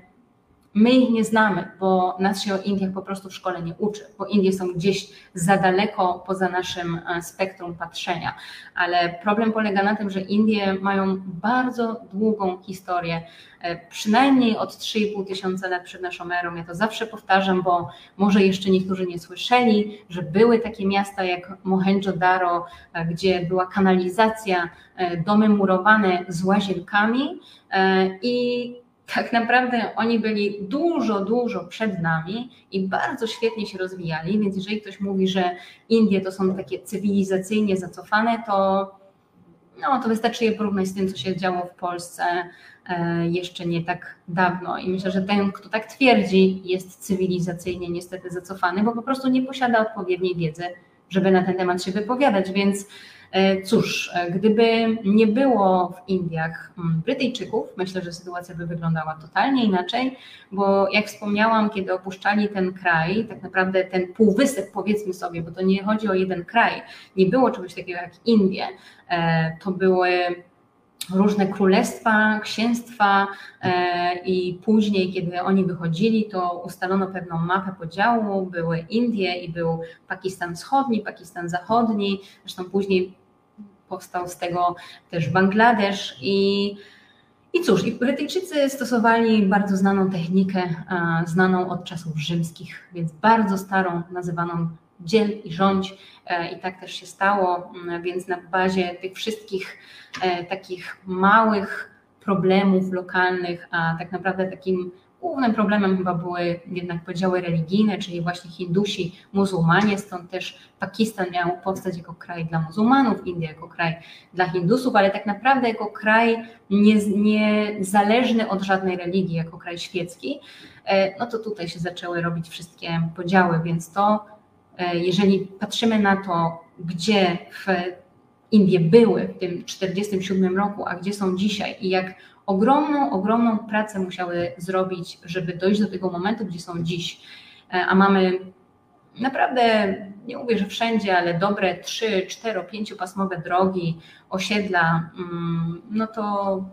My ich nie znamy, bo nas się o Indiach po prostu w szkole nie uczy, bo Indie są gdzieś za daleko poza naszym e, spektrum patrzenia. Ale problem polega na tym, że Indie mają bardzo długą historię, e, przynajmniej od 3,5 tysiąca lat przed naszą erą. Ja to zawsze powtarzam, bo może jeszcze niektórzy nie słyszeli, że były takie miasta jak Mohenjo-Daro, e, gdzie była kanalizacja, domy murowane z łazienkami i tak naprawdę oni byli dużo, dużo przed nami i bardzo świetnie się rozwijali, więc jeżeli ktoś mówi, że Indie to są takie cywilizacyjnie zacofane, to, no, to wystarczy je porównać z tym, co się działo w Polsce e, jeszcze nie tak dawno. I myślę, że ten, kto tak twierdzi, jest cywilizacyjnie niestety zacofany, bo po prostu nie posiada odpowiedniej wiedzy, żeby na ten temat się wypowiadać, więc cóż, e, gdyby nie było w Indiach mm, Brytyjczyków, myślę, że sytuacja by wyglądała totalnie inaczej, bo jak wspomniałam, kiedy opuszczali ten kraj, tak naprawdę ten półwysep, powiedzmy sobie, bo to nie chodzi o jeden kraj, nie było czegoś takiego jak Indie, e, to były różne królestwa, księstwa e, i później, kiedy oni wychodzili, to ustalono pewną mapę podziału. Były Indie i był Pakistan Wschodni, Pakistan Zachodni, zresztą później powstał z tego też Bangladesz i i cóż, i Brytyjczycy stosowali bardzo znaną technikę, znaną od czasów rzymskich, więc bardzo starą, nazywaną dziel i rządź. E, I tak też się stało, więc na bazie tych wszystkich e, takich małych problemów lokalnych, a tak naprawdę takim głównym problemem chyba były jednak podziały religijne, czyli właśnie Hindusi, muzułmanie, stąd też Pakistan miał powstać jako kraj dla muzułmanów, India jako kraj dla Hindusów, ale tak naprawdę jako kraj niezależny nie od żadnej religii, jako kraj świecki, e, no to tutaj się zaczęły robić wszystkie podziały, więc to E, jeżeli patrzymy na to, gdzie w Indie były w tym 1947 roku, a gdzie są dzisiaj i jak ogromną, ogromną pracę musiały zrobić, żeby dojść do tego momentu, gdzie są dziś, e, a mamy naprawdę, nie mówię, że wszędzie, ale dobre 3, 4, 5 pasmowe drogi, osiedla, mm, no to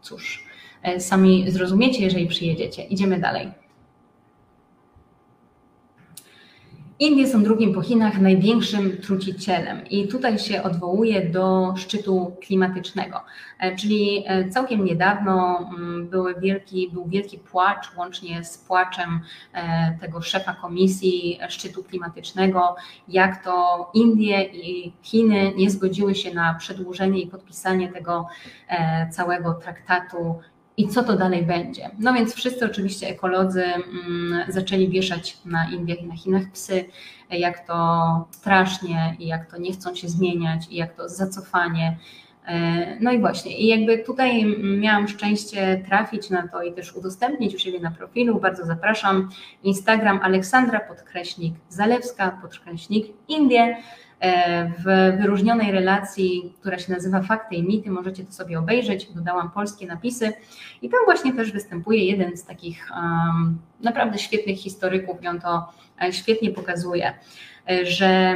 cóż, e, sami zrozumiecie, jeżeli przyjedziecie. Idziemy dalej. Indie są drugim po Chinach największym trucicielem i tutaj się odwołuje do szczytu klimatycznego, e, czyli e, całkiem niedawno mm, były wielki, był wielki płacz łącznie z płaczem e, tego szefa komisji szczytu klimatycznego, jak to Indie i Chiny nie zgodziły się na przedłużenie i podpisanie tego całego traktatu i co to dalej będzie. No więc wszyscy oczywiście ekolodzy mm, zaczęli wieszać na Indiach i na Chinach psy, jak to strasznie i jak to nie chcą się zmieniać i jak to zacofanie. E, no i właśnie, i jakby tutaj miałam szczęście trafić na to i też udostępnić u siebie na profilu. Bardzo zapraszam. Instagram Aleksandra podkreśnik Zalewska podkreśnik Indie. E, w wyróżnionej relacji, która się nazywa Fakty i Mity, możecie to sobie obejrzeć. Dodałam polskie napisy i tam właśnie też występuje jeden z takich um, naprawdę świetnych historyków i on to e, świetnie pokazuje, e, że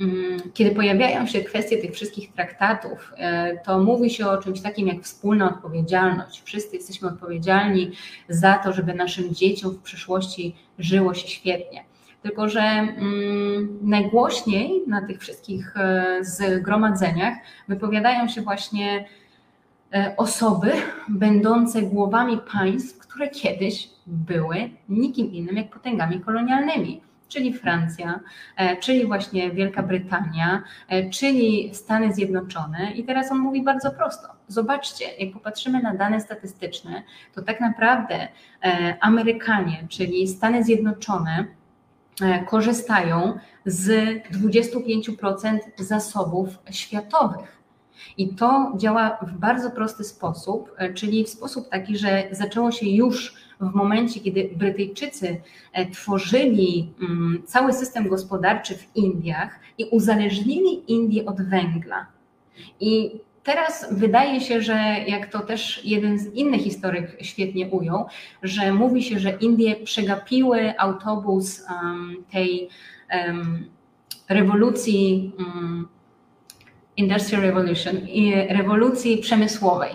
um, kiedy pojawiają się kwestie tych wszystkich traktatów, to mówi się o czymś takim jak wspólna odpowiedzialność. Wszyscy jesteśmy odpowiedzialni za to, żeby naszym dzieciom w przyszłości żyło się świetnie. Tylko, że mm, najgłośniej na tych wszystkich e, zgromadzeniach wypowiadają się właśnie e, osoby będące głowami państw, które kiedyś były nikim innym jak potęgami kolonialnymi czyli Francja, e, czyli właśnie Wielka Brytania, czyli Stany Zjednoczone. I teraz on mówi bardzo prosto. Zobaczcie, jak popatrzymy na dane statystyczne, to tak naprawdę Amerykanie, czyli Stany Zjednoczone, korzystają z 25% zasobów światowych. I to działa w bardzo prosty sposób, e, czyli w sposób taki, że zaczęło się już w momencie, kiedy Brytyjczycy e, tworzyli mm, cały system gospodarczy w Indiach i uzależnili Indie od węgla. I Teraz wydaje się, że jak to też jeden z innych historyk świetnie ujął, że mówi się, że Indie przegapiły autobus um, tej um, rewolucji, um, Industrial Revolution, rewolucji przemysłowej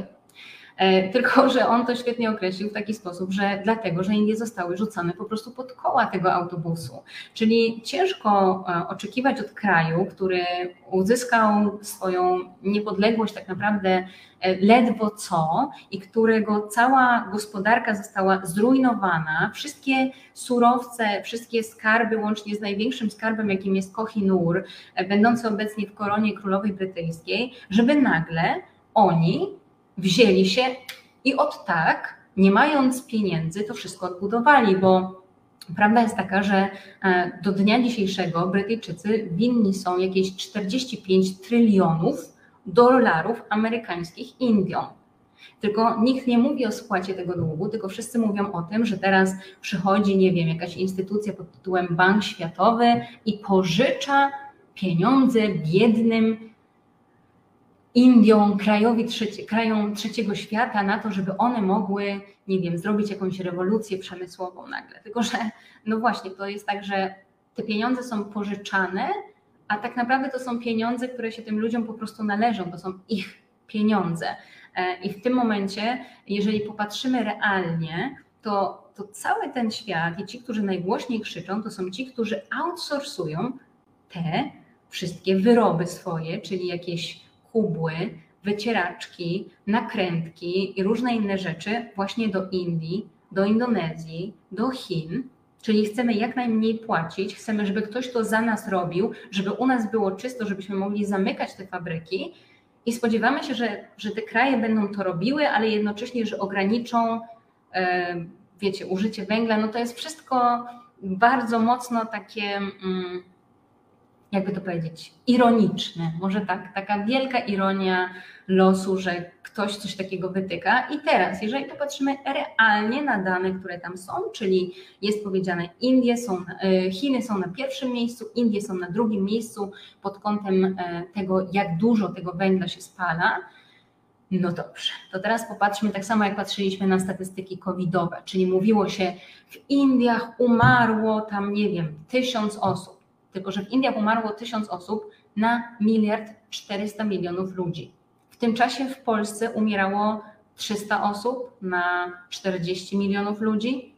tylko, że on to świetnie określił w taki sposób, że dlatego, że Indie zostały rzucane po prostu pod koła tego autobusu. Czyli ciężko e, oczekiwać od kraju, który uzyskał swoją niepodległość tak naprawdę e, ledwo co i którego cała gospodarka została zrujnowana, wszystkie surowce, wszystkie skarby, łącznie z największym skarbem, jakim jest Kohinoor, będący obecnie w koronie królowej brytyjskiej, żeby nagle oni wzięli się i od tak, nie mając pieniędzy, to wszystko odbudowali, bo prawda jest taka, że e, do dnia dzisiejszego Brytyjczycy winni są jakieś 45 trylionów dolarów amerykańskich Indiom. Tylko nikt nie mówi o spłacie tego długu, tylko wszyscy mówią o tym, że teraz przychodzi, nie wiem, jakaś instytucja pod tytułem Bank Światowy i pożycza pieniądze biednym Indią, krajowi trzeci, krajom trzeciego świata na to, żeby one mogły, nie wiem, zrobić jakąś rewolucję przemysłową nagle. Tylko, że no właśnie, to jest tak, że te pieniądze są pożyczane, a tak naprawdę to są pieniądze, które się tym ludziom po prostu należą, to są ich pieniądze. I w tym momencie, jeżeli popatrzymy realnie, to, to cały ten świat i ci, którzy najgłośniej krzyczą, to są ci, którzy outsourcują te wszystkie wyroby swoje, czyli jakieś kubły, wycieraczki, nakrętki i różne inne rzeczy właśnie do Indii, do Indonezji, do Chin. Czyli chcemy jak najmniej płacić, chcemy, żeby ktoś to za nas robił, żeby u nas było czysto, żebyśmy mogli zamykać te fabryki i spodziewamy się, że, że te kraje będą to robiły, ale jednocześnie, że ograniczą, e, wiecie, użycie węgla. No to jest wszystko bardzo mocno takie. Mm, jakby to powiedzieć, ironiczny. Może tak, taka wielka ironia losu, że ktoś coś takiego wytyka. I teraz, jeżeli popatrzymy realnie na dane, które tam są, czyli jest powiedziane, Indie są, e, Chiny są na pierwszym miejscu, Indie są na drugim miejscu pod kątem e, tego, jak dużo tego węgla się spala. No dobrze, to teraz popatrzmy tak samo jak patrzyliśmy na statystyki covidowe, czyli mówiło się w Indiach umarło tam, nie wiem, tysiąc osób tylko że w Indiach umarło tysiąc osób na miliard 400 milionów ludzi. W tym czasie w Polsce umierało 300 osób na 40 milionów ludzi.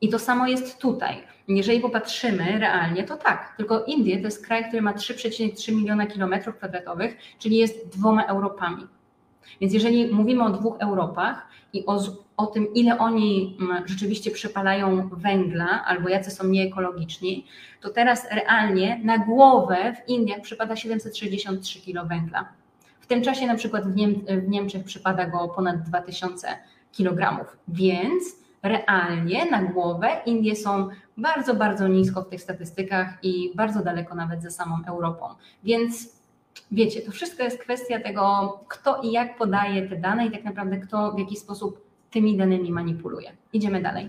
I to samo jest tutaj. Jeżeli popatrzymy realnie, to tak. Tylko Indie to jest kraj, który ma 3,3 miliona kilometrów kwadratowych, czyli jest dwoma Europami. Więc jeżeli mówimy o dwóch Europach i o, o tym, ile oni mm, rzeczywiście przepalają węgla albo jacy są nieekologiczni, to teraz realnie na głowę w Indiach przypada 763 kg węgla. W tym czasie na przykład w, Niem w Niemczech przypada go ponad 2000 kg. Więc realnie na głowę Indie są bardzo, bardzo nisko w tych statystykach i bardzo daleko nawet za samą Europą. Więc wiecie, to wszystko jest kwestia tego, kto i jak podaje te dane i tak naprawdę kto w jaki sposób tymi danymi manipuluje. Idziemy dalej.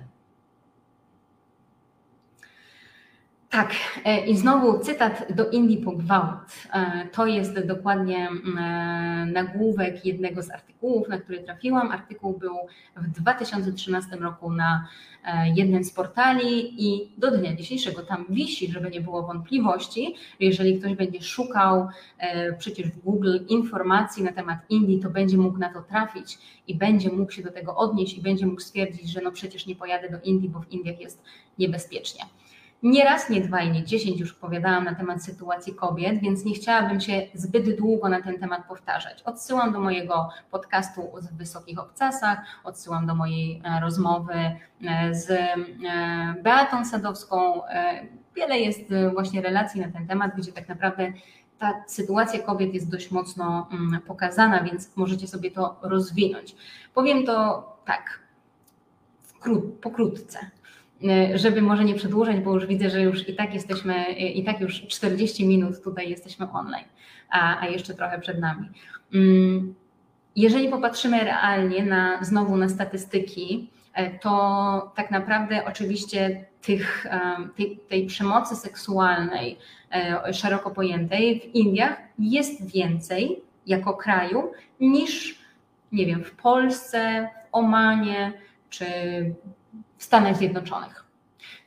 Tak, e, i znowu cytat do Indii po gwałt. E, to jest dokładnie e, nagłówek jednego z artykułów, na który trafiłam. Artykuł był w 2013 roku na jednym z portali i do dnia dzisiejszego tam wisi, żeby nie było wątpliwości. Jeżeli ktoś będzie szukał przecież w Google informacji na temat Indii, to będzie mógł na to trafić i będzie mógł się do tego odnieść i będzie mógł stwierdzić, że no przecież nie pojadę do Indii, bo w Indiach jest niebezpiecznie. Nie raz, nie dwa i nie dziesięć już opowiadałam na temat sytuacji kobiet, więc nie chciałabym się zbyt długo na ten temat powtarzać. Odsyłam do mojego podcastu w Wysokich Obcasach, odsyłam do mojej e, rozmowy e, z e, Beatą Sadowską. Wiele jest właśnie relacji na ten temat, gdzie tak naprawdę ta sytuacja kobiet jest dość mocno mm, pokazana, więc możecie sobie to rozwinąć. Powiem to tak, pokrótce. E, żeby może nie przedłużać, bo już widzę, że już i tak jesteśmy, e, i tak już 40 minut tutaj jesteśmy online, a, a jeszcze trochę przed nami. Mm, jeżeli popatrzymy realnie na znowu na statystyki, e, to tak naprawdę oczywiście tych, tej, tej przemocy seksualnej szeroko pojętej w Indiach jest więcej jako kraju niż, nie wiem, w Polsce, w Omanie czy w Stanach Zjednoczonych.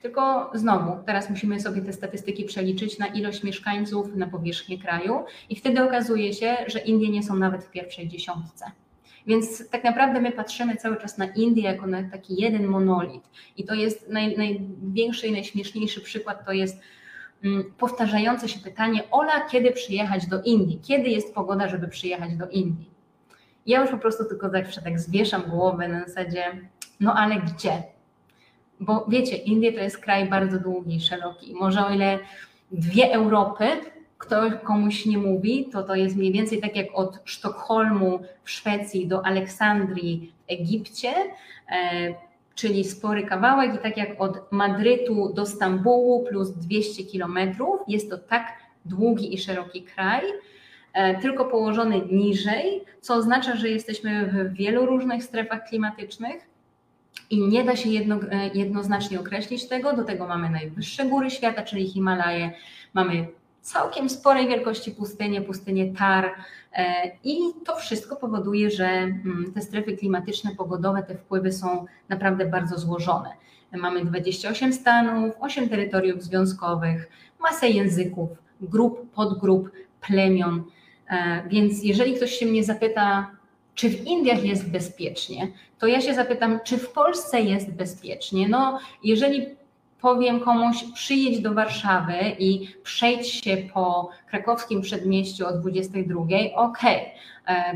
Tylko znowu, teraz musimy sobie te statystyki przeliczyć na ilość mieszkańców na powierzchnię kraju i wtedy okazuje się, że Indie nie są nawet w pierwszej dziesiątce. Więc tak naprawdę my patrzymy cały czas na Indię jako na taki jeden monolit. I to jest naj, największy i najśmieszniejszy przykład, to jest mm, powtarzające się pytanie, Ola, kiedy przyjechać do Indii? Kiedy jest pogoda, żeby przyjechać do Indii? Ja już po prostu tylko zawsze tak zwieszam głowę na zasadzie, no ale gdzie? Bo wiecie, Indie to jest kraj bardzo długi, szeroki. Może o ile dwie Europy ktoś komuś nie mówi, to to jest mniej więcej tak jak od Sztokholmu w Szwecji do Aleksandrii w Egipcie, e, czyli spory kawałek i tak jak od Madrytu do Stambułu plus 200 kilometrów, jest to tak długi i szeroki kraj, e, tylko położony niżej, co oznacza, że jesteśmy w wielu różnych strefach klimatycznych, i nie da się jedno, e, jednoznacznie określić tego. Do tego mamy najwyższe góry świata, czyli Himalaje, mamy całkiem sporej wielkości pustynie, pustynię Tar e, i to wszystko powoduje, że mm, te strefy klimatyczne, pogodowe, te wpływy są naprawdę bardzo złożone. Mamy 28 stanów, 8 terytoriów związkowych, masę języków, grup, podgrup, plemion, Więc jeżeli ktoś się mnie zapyta, czy w Indiach jest bezpiecznie, to ja się zapytam, czy w Polsce jest bezpiecznie. No, jeżeli powiem komuś, przyjedź do Warszawy i przejdź się po krakowskim przedmieściu o 22, ok.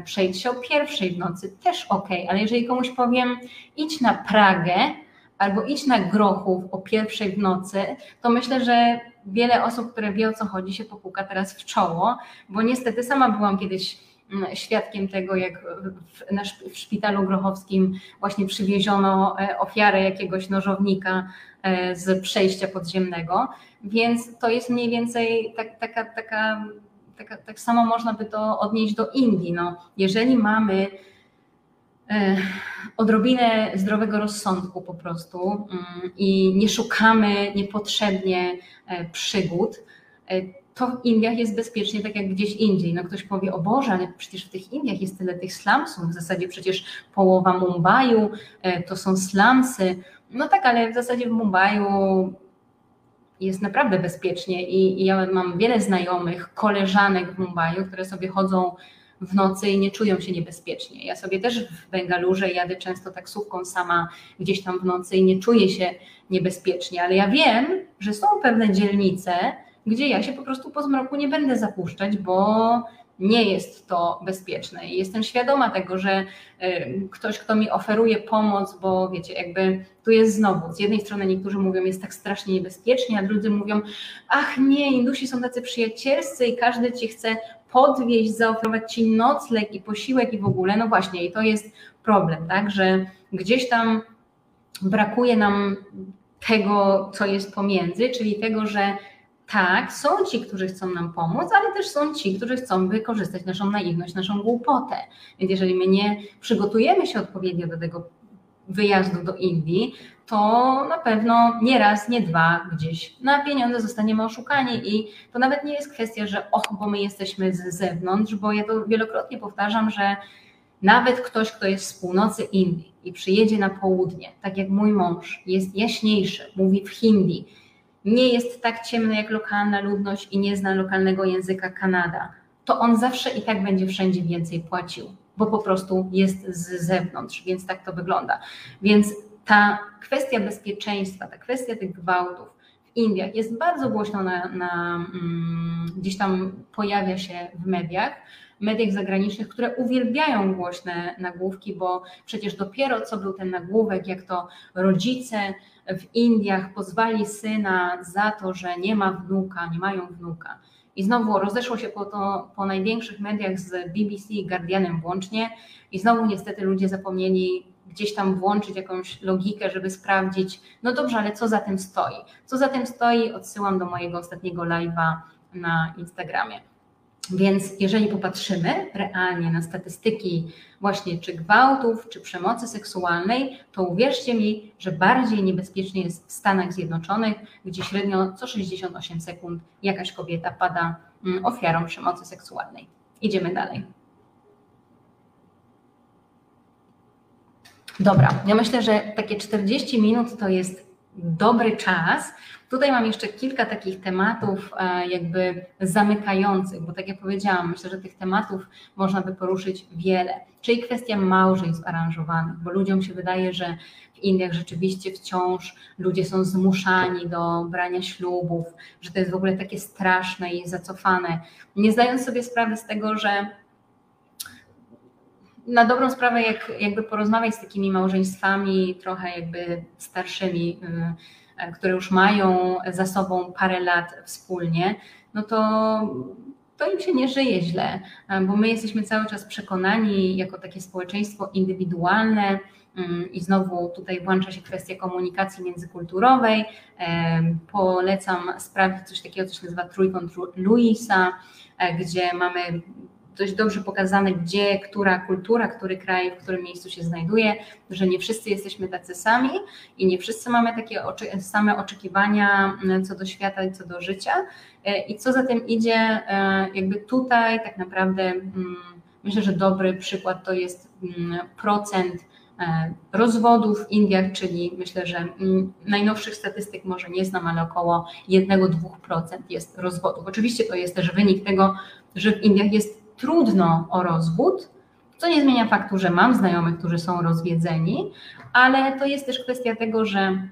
Przejdź się o pierwszej w nocy, też ok, ale jeżeli komuś powiem, idź na Pragę albo idź na Grochów o pierwszej w nocy, to myślę, że wiele osób, które wie o co chodzi, się popuka teraz w czoło, bo niestety sama byłam kiedyś świadkiem tego, jak w, szpitalu grochowskim właśnie przywieziono e, ofiarę jakiegoś nożownika e, z przejścia podziemnego, więc to jest mniej więcej tak, taka, taka, taka, tak samo można by to odnieść do Indii. No, jeżeli mamy E, odrobinę zdrowego rozsądku po prostu mm, i nie szukamy niepotrzebnie przygód, to w Indiach jest bezpiecznie tak jak gdzieś indziej. No ktoś powie, o Boże, ale przecież w tych Indiach jest tyle tych slumsów, w zasadzie przecież połowa Mumbaiu to są slumsy. No tak, ale w zasadzie w Mumbaiu jest naprawdę bezpiecznie i, i ja mam wiele znajomych, koleżanek w Mumbaiu, które sobie chodzą w nocy i nie czują się niebezpiecznie. Ja sobie też w Bengalurze jadę często taksówką sama gdzieś tam w nocy i nie czuję się niebezpiecznie, ale ja wiem, że są pewne dzielnice, gdzie ja się po prostu po zmroku nie będę zapuszczać, bo nie jest to bezpieczne. I jestem świadoma tego, że y, ktoś, kto mi oferuje pomoc, bo wiecie, jakby tu jest znowu, z jednej strony niektórzy mówią, jest tak strasznie niebezpiecznie, a drudzy mówią, ach nie, Indusi są tacy przyjacielscy i każdy ci chce podwieźć, zaoferować ci nocleg i posiłek i w ogóle, no właśnie, i to jest problem, tak, że gdzieś tam brakuje nam tego, co jest pomiędzy, czyli tego, że tak, są ci, którzy chcą nam pomóc, ale też są ci, którzy chcą wykorzystać naszą naiwność, naszą głupotę. Więc jeżeli my nie przygotujemy się odpowiednio do tego wyjazdu do Indii, to na pewno nie raz, nie dwa gdzieś na pieniądze zostaniemy oszukani i to nawet nie jest kwestia, że och, bo my jesteśmy z zewnątrz, bo ja to wielokrotnie powtarzam, że nawet ktoś, kto jest z północy Indii i przyjedzie na południe, tak jak mój mąż, jest jaśniejszy, mówi w hindi, nie jest tak ciemny jak lokalna ludność i nie zna lokalnego języka Kanada, to on zawsze i tak będzie wszędzie więcej płacił, bo po prostu jest z zewnątrz, więc tak to wygląda. Więc ta kwestia bezpieczeństwa, ta kwestia tych gwałtów w Indiach jest bardzo głośno na, na mm, gdzieś tam pojawia się w mediach, mediach zagranicznych, które uwielbiają głośne nagłówki, bo przecież dopiero co był ten nagłówek, jak to rodzice w Indiach pozwali syna za to, że nie ma wnuka, nie mają wnuka. I znowu rozeszło się po, to, po największych mediach z BBC i Guardianem włącznie i znowu niestety ludzie zapomnieli gdzieś tam włączyć jakąś logikę, żeby sprawdzić, no dobrze, ale co za tym stoi? Co za tym stoi? Odsyłam do mojego ostatniego live'a na Instagramie. Więc jeżeli popatrzymy realnie na statystyki właśnie czy gwałtów, czy przemocy seksualnej, to uwierzcie mi, że bardziej niebezpiecznie jest w Stanach Zjednoczonych, gdzie średnio co 68 sekund jakaś kobieta pada mm, ofiarą przemocy seksualnej. Idziemy dalej. Dobra, ja myślę, że takie 40 minut to jest dobry czas. Tutaj mam jeszcze kilka takich tematów e, jakby zamykających, bo tak jak powiedziałam, myślę, że tych tematów można by poruszyć wiele. Czyli kwestia małżeństw aranżowanych, bo ludziom się wydaje, że w Indiach rzeczywiście wciąż ludzie są zmuszani do brania ślubów, że to jest w ogóle takie straszne i zacofane, nie zdając sobie sprawy z tego, że na dobrą sprawę, jak jakby porozmawiać z takimi małżeństwami trochę jakby starszymi, y, które już mają za sobą parę lat wspólnie, no to to im się nie żyje źle, bo my jesteśmy cały czas przekonani jako takie społeczeństwo indywidualne, i znowu tutaj włącza się kwestia komunikacji międzykulturowej. Polecam sprawdzić coś takiego, co się nazywa trójkąt Louisa, e, gdzie mamy dość dobrze pokazane, gdzie, która kultura, który kraj, w którym miejscu się znajduje, że nie wszyscy jesteśmy tacy sami i nie wszyscy mamy takie oczy, same oczekiwania mm, co do świata i co do życia. E, I co za tym idzie, e, jakby tutaj tak naprawdę mm, myślę, że dobry przykład to jest mm, procent e, rozwodów w Indiach, czyli myślę, że najnowszych statystyk może nie znam, ale około 1-2% jest rozwodów. Oczywiście to jest też wynik tego, że w Indiach jest trudno o rozwód, co nie zmienia faktu, że mam znajomych, którzy są rozwiedzeni, ale to jest też kwestia tego, że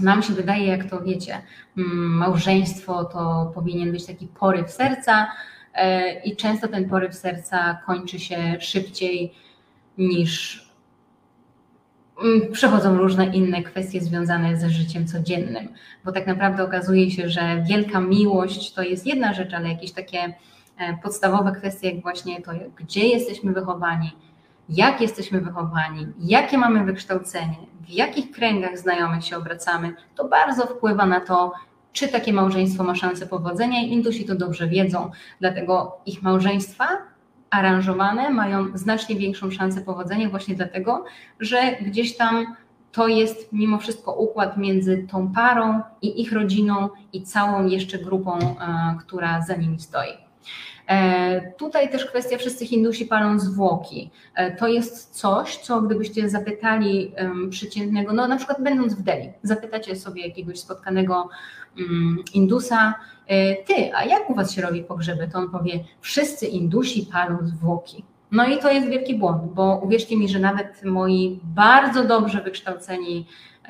nam się wydaje, jak to wiecie, mm, małżeństwo to powinien być taki poryw serca e, i często ten poryw serca kończy się szybciej niż mm, przechodzą różne inne kwestie związane ze życiem codziennym, bo tak naprawdę okazuje się, że wielka miłość to jest jedna rzecz, ale jakieś takie podstawowe kwestie, jak właśnie to, gdzie jesteśmy wychowani, jak jesteśmy wychowani, jakie mamy wykształcenie, w jakich kręgach znajomych się obracamy, to bardzo wpływa na to, czy takie małżeństwo ma szansę powodzenia i Indusi to dobrze wiedzą, dlatego ich małżeństwa aranżowane mają znacznie większą szansę powodzenia właśnie dlatego, że gdzieś tam to jest mimo wszystko układ między tą parą i ich rodziną i całą jeszcze grupą, e, która za nimi stoi. E, tutaj też kwestia, wszyscy Hindusi palą zwłoki. E, to jest coś, co gdybyście zapytali przeciętnego, no na przykład będąc w Delhi, zapytacie sobie jakiegoś spotkanego mm, Indusa, e, ty, a jak u was się robi pogrzeby? To on powie, wszyscy Indusi palą zwłoki. No i to jest wielki błąd, bo uwierzcie mi, że nawet moi bardzo dobrze wykształceni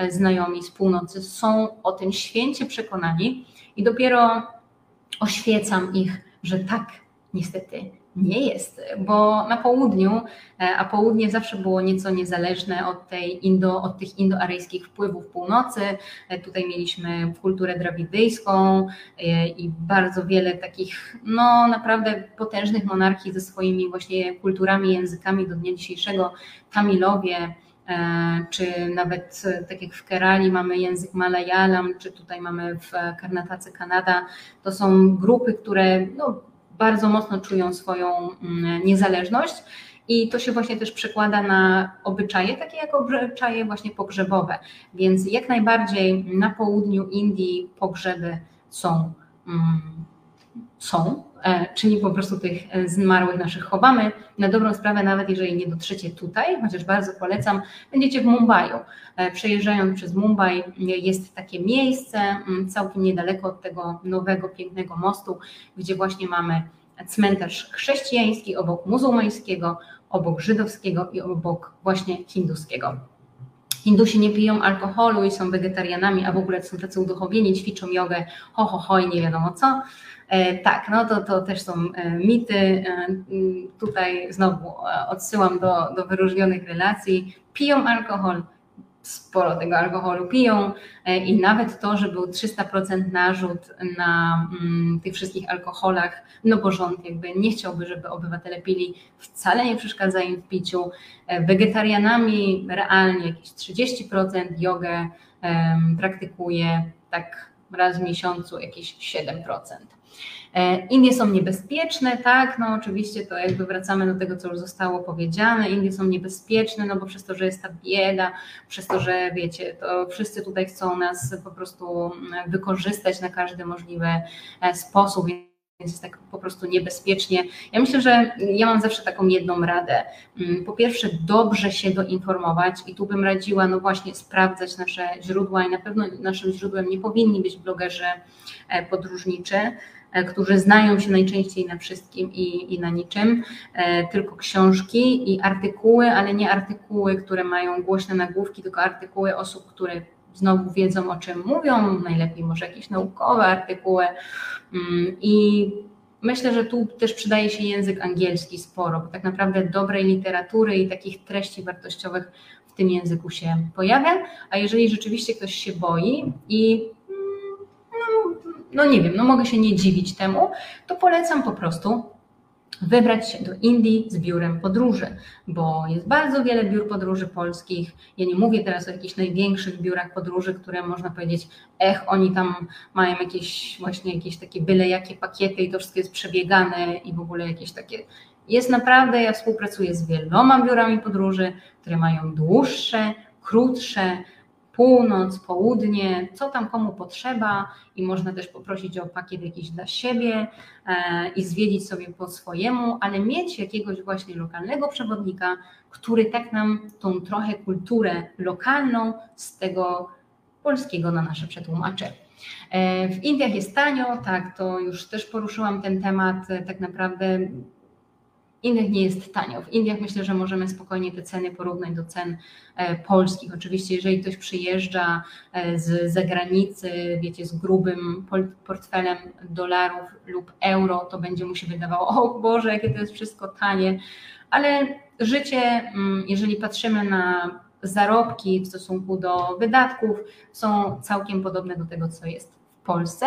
znajomi z północy są o tym święcie przekonani i dopiero oświecam ich, że tak, niestety nie jest, bo na południu, e, a południe zawsze było nieco niezależne od, tej indo, od tych indoaryjskich wpływów północy. E, tutaj mieliśmy kulturę drawidyjską e, i bardzo wiele takich, no naprawdę potężnych monarchii ze swoimi właśnie kulturami, językami do dnia dzisiejszego. Tamilowie, czy nawet tak jak w Kerali mamy język Malayalam, czy tutaj mamy w Karnatace Kanada, to są grupy, które no, bardzo mocno czują swoją mm, niezależność. I to się właśnie też przekłada na obyczaje, takie jak obyczaje właśnie pogrzebowe. Więc jak najbardziej na południu Indii pogrzeby są, mm, są czyli po prostu tych e, zmarłych naszych chowamy. Na dobrą sprawę, nawet jeżeli nie dotrzecie tutaj, chociaż bardzo polecam, będziecie w Mumbai. E, przejeżdżając przez Mumbai jest takie miejsce mm, całkiem niedaleko od tego nowego, pięknego mostu, gdzie właśnie mamy cmentarz chrześcijański obok muzułmańskiego, obok żydowskiego i obok właśnie hinduskiego. Hindusi nie piją alkoholu i są wegetarianami, a w ogóle są tacy uduchowieni, ćwiczą jogę, ho, ho, ho i nie wiadomo co. E, tak, no to, to też są e, mity. E, tutaj znowu odsyłam do, do wyróżnionych relacji. Piją alkohol, sporo tego alkoholu piją i nawet to, że był 300% narzut na mm, tych wszystkich alkoholach, no bo rząd jakby nie chciałby, żeby obywatele pili, wcale nie przeszkadza im w piciu. Wegetarianami realnie jakieś 30%, jogę praktykuje tak raz w miesiącu jakieś 7%. E, Indie są niebezpieczne, tak, no oczywiście to jakby wracamy do tego, co już zostało powiedziane, Indie są niebezpieczne, no bo przez to, że jest ta bieda, przez to, że wiecie, to wszyscy tutaj chcą nas po prostu mm, wykorzystać na każdy możliwy e, sposób, więc jest tak po prostu niebezpiecznie. Ja myślę, że ja mam zawsze taką jedną radę. Mm, po pierwsze, dobrze się doinformować i tu bym radziła, no właśnie, sprawdzać nasze źródła i na pewno naszym źródłem nie powinni być blogerzy e, podróżniczy, którzy znają się najczęściej na wszystkim i, i na niczym, e, tylko książki i artykuły, ale nie artykuły, które mają głośne nagłówki, tylko artykuły osób, które znowu wiedzą o czym mówią, najlepiej może jakieś naukowe artykuły mm, i Myślę, że tu też przydaje się język angielski sporo, bo tak naprawdę dobrej literatury i takich treści wartościowych w tym języku się pojawia. A jeżeli rzeczywiście ktoś się boi i no nie wiem, no mogę się nie dziwić temu, to polecam po prostu wybrać się do Indii z biurem podróży, bo jest bardzo wiele biur podróży polskich. Ja nie mówię teraz o jakichś największych biurach podróży, które można powiedzieć, ech, oni tam mają jakieś właśnie jakieś takie byle jakie pakiety i to wszystko jest przebiegane i w ogóle jakieś takie. Jest naprawdę, ja współpracuję z wieloma biurami podróży, które mają dłuższe, krótsze, północ, południe, co tam komu potrzeba i można też poprosić o pakiet jakiś dla siebie e, i zwiedzić sobie po swojemu, ale mieć jakiegoś właśnie lokalnego przewodnika, który tak nam tą trochę kulturę lokalną z tego polskiego na nasze przetłumaczy. E, w Indiach jest tanio, tak, to już też poruszyłam ten temat. Tak naprawdę Indiach nie jest tanio. W Indiach myślę, że możemy spokojnie te ceny porównać do cen e, polskich. Oczywiście, jeżeli ktoś przyjeżdża e, z zagranicy, wiecie, z grubym portfelem dolarów lub euro, to będzie mu się wydawało, [laughs] o Boże, jakie to jest wszystko tanie. Ale życie, mm, jeżeli patrzymy na zarobki w stosunku do wydatków, są całkiem podobne do tego, co jest w Polsce.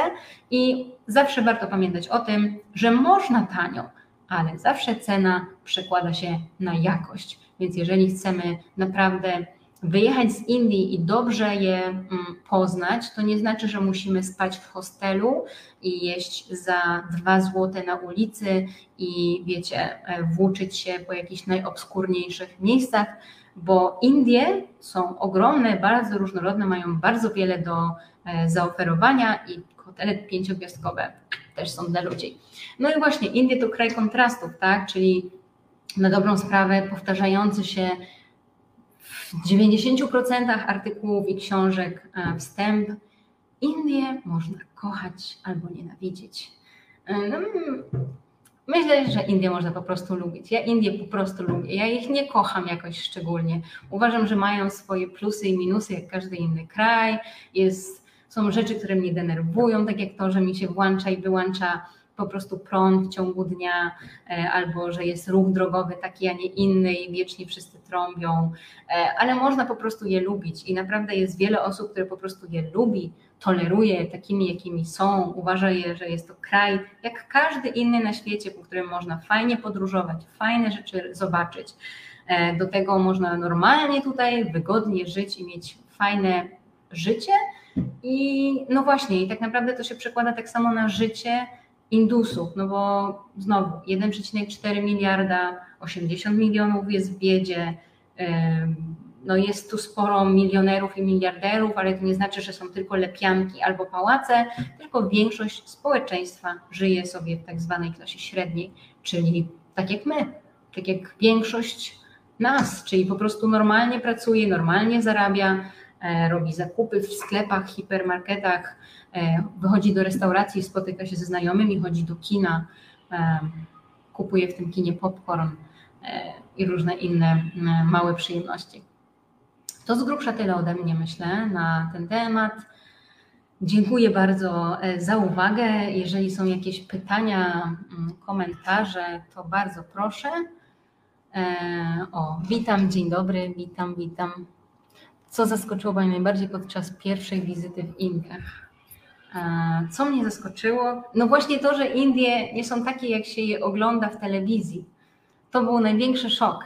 I zawsze warto pamiętać o tym, że można tanio, ale zawsze cena przekłada się na jakość. Więc jeżeli chcemy naprawdę wyjechać z Indii i dobrze je mm, poznać, to nie znaczy, że musimy spać w hostelu i jeść za dwa złote na ulicy i wiecie, e, włóczyć się po jakichś najobskurniejszych miejscach, bo Indie są ogromne, bardzo różnorodne, mają bardzo wiele do e, zaoferowania i hotele pięciogwiazdkowe też są dla ludzi. No i właśnie, Indie to kraj kontrastów, tak? Czyli na dobrą sprawę powtarzający się w 90% artykułów i książek e, wstęp. Indie można kochać albo nienawidzić. E, no, myślę, że Indie można po prostu lubić. Ja Indie po prostu lubię. Ja ich nie kocham jakoś szczególnie. Uważam, że mają swoje plusy i minusy, jak każdy inny kraj. Jest są rzeczy, które mnie denerwują, tak jak to, że mi się włącza i wyłącza po prostu prąd w ciągu dnia, e, albo że jest ruch drogowy taki, a nie inny i wiecznie wszyscy trąbią, e, ale można po prostu je lubić i naprawdę jest wiele osób, które po prostu je lubi, toleruje takimi, jakimi są, uważa je, że jest to kraj jak każdy inny na świecie, po którym można fajnie podróżować, fajne rzeczy zobaczyć. E, do tego można normalnie tutaj wygodnie żyć i mieć fajne życie, i no właśnie, i tak naprawdę to się przekłada tak samo na życie Indusów, no bo znowu 1,4 miliarda, 80 milionów jest w biedzie, no jest tu sporo milionerów i miliarderów, ale to nie znaczy, że są tylko lepianki albo pałace, tylko większość społeczeństwa żyje sobie w tak zwanej klasie średniej, czyli tak jak my, tak jak większość nas, czyli po prostu normalnie pracuje, normalnie zarabia, robi zakupy w sklepach, hipermarketach, e, wychodzi do restauracji, spotyka się ze znajomymi, chodzi do kina, e, kupuje w tym kinie popcorn i różne inne małe przyjemności. To z grubsza tyle ode mnie, myślę, na ten temat. Dziękuję bardzo za uwagę. Jeżeli są jakieś pytania, komentarze, to bardzo proszę. O, witam, dzień dobry, witam, witam. Co zaskoczyło Pani najbardziej podczas pierwszej wizyty w Indiach? Co mnie zaskoczyło? No właśnie to, że Indie nie są takie, jak się je ogląda w telewizji. To był największy szok.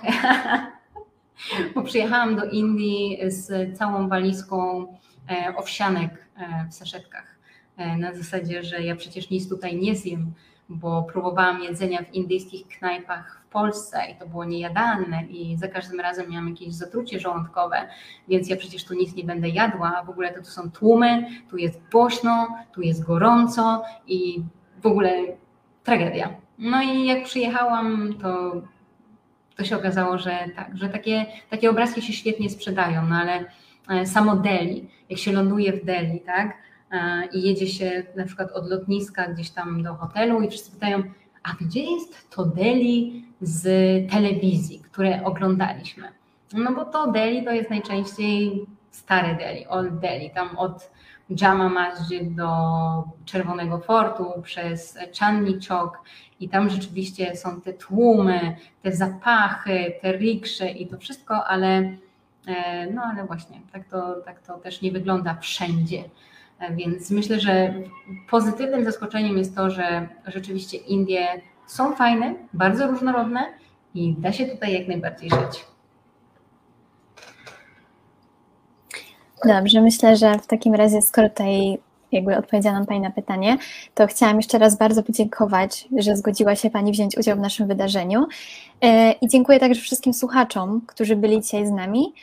[laughs] Bo przyjechałam do Indii z całą walizką e, owsianek e, w saszetkach. E, na zasadzie, że ja przecież nic tutaj nie zjem, bo próbowałam jedzenia w indyjskich knajpach w Polsce i to było niejadalne i za każdym razem miałam jakieś zatrucie żołądkowe, więc ja przecież tu nic nie będę jadła, a w ogóle to tu są tłumy, tu jest głośno, tu jest gorąco i w ogóle tragedia. No i jak przyjechałam, to, to się okazało, że tak, że takie, takie obrazki się świetnie sprzedają, no ale e, samo Delhi, jak się ląduje w Delhi, tak, i jedzie się na przykład od lotniska gdzieś tam do hotelu i wszyscy pytają, a gdzie jest to Delhi z telewizji, które oglądaliśmy? No bo to Delhi to jest najczęściej stare Delhi, Old Delhi, tam od Jama Masjid do Czerwonego Fortu, przez Chandni Chowk i tam rzeczywiście są te tłumy, te zapachy, te riksze i to wszystko, ale e, no ale właśnie tak to, tak to też nie wygląda wszędzie. Więc myślę, że pozytywnym zaskoczeniem jest to, że rzeczywiście Indie są fajne, bardzo różnorodne i da się tutaj jak najbardziej żyć. Dobrze, myślę, że w takim razie, skoro tutaj jakby odpowiedziałam Pani na pytanie, to chciałam jeszcze raz bardzo podziękować, że zgodziła się Pani wziąć udział w naszym wydarzeniu e, i dziękuję także wszystkim słuchaczom, którzy byli dzisiaj z nami.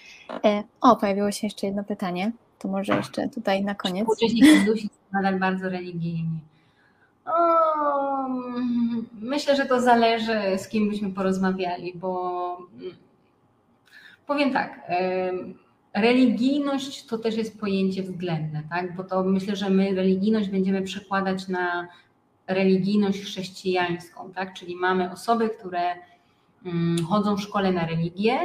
E, o, pojawiło się jeszcze jedno pytanie. To może jeszcze tutaj na koniec. Współcześni Hindusi są nadal bardzo religijni. O, myślę, że to zależy, z kim byśmy porozmawiali, bo mm, powiem tak. Religijność to też jest pojęcie względne, tak? bo to myślę, że my religijność będziemy przekładać na religijność chrześcijańską, tak? czyli mamy osoby, które mm, chodzą w szkole na religię,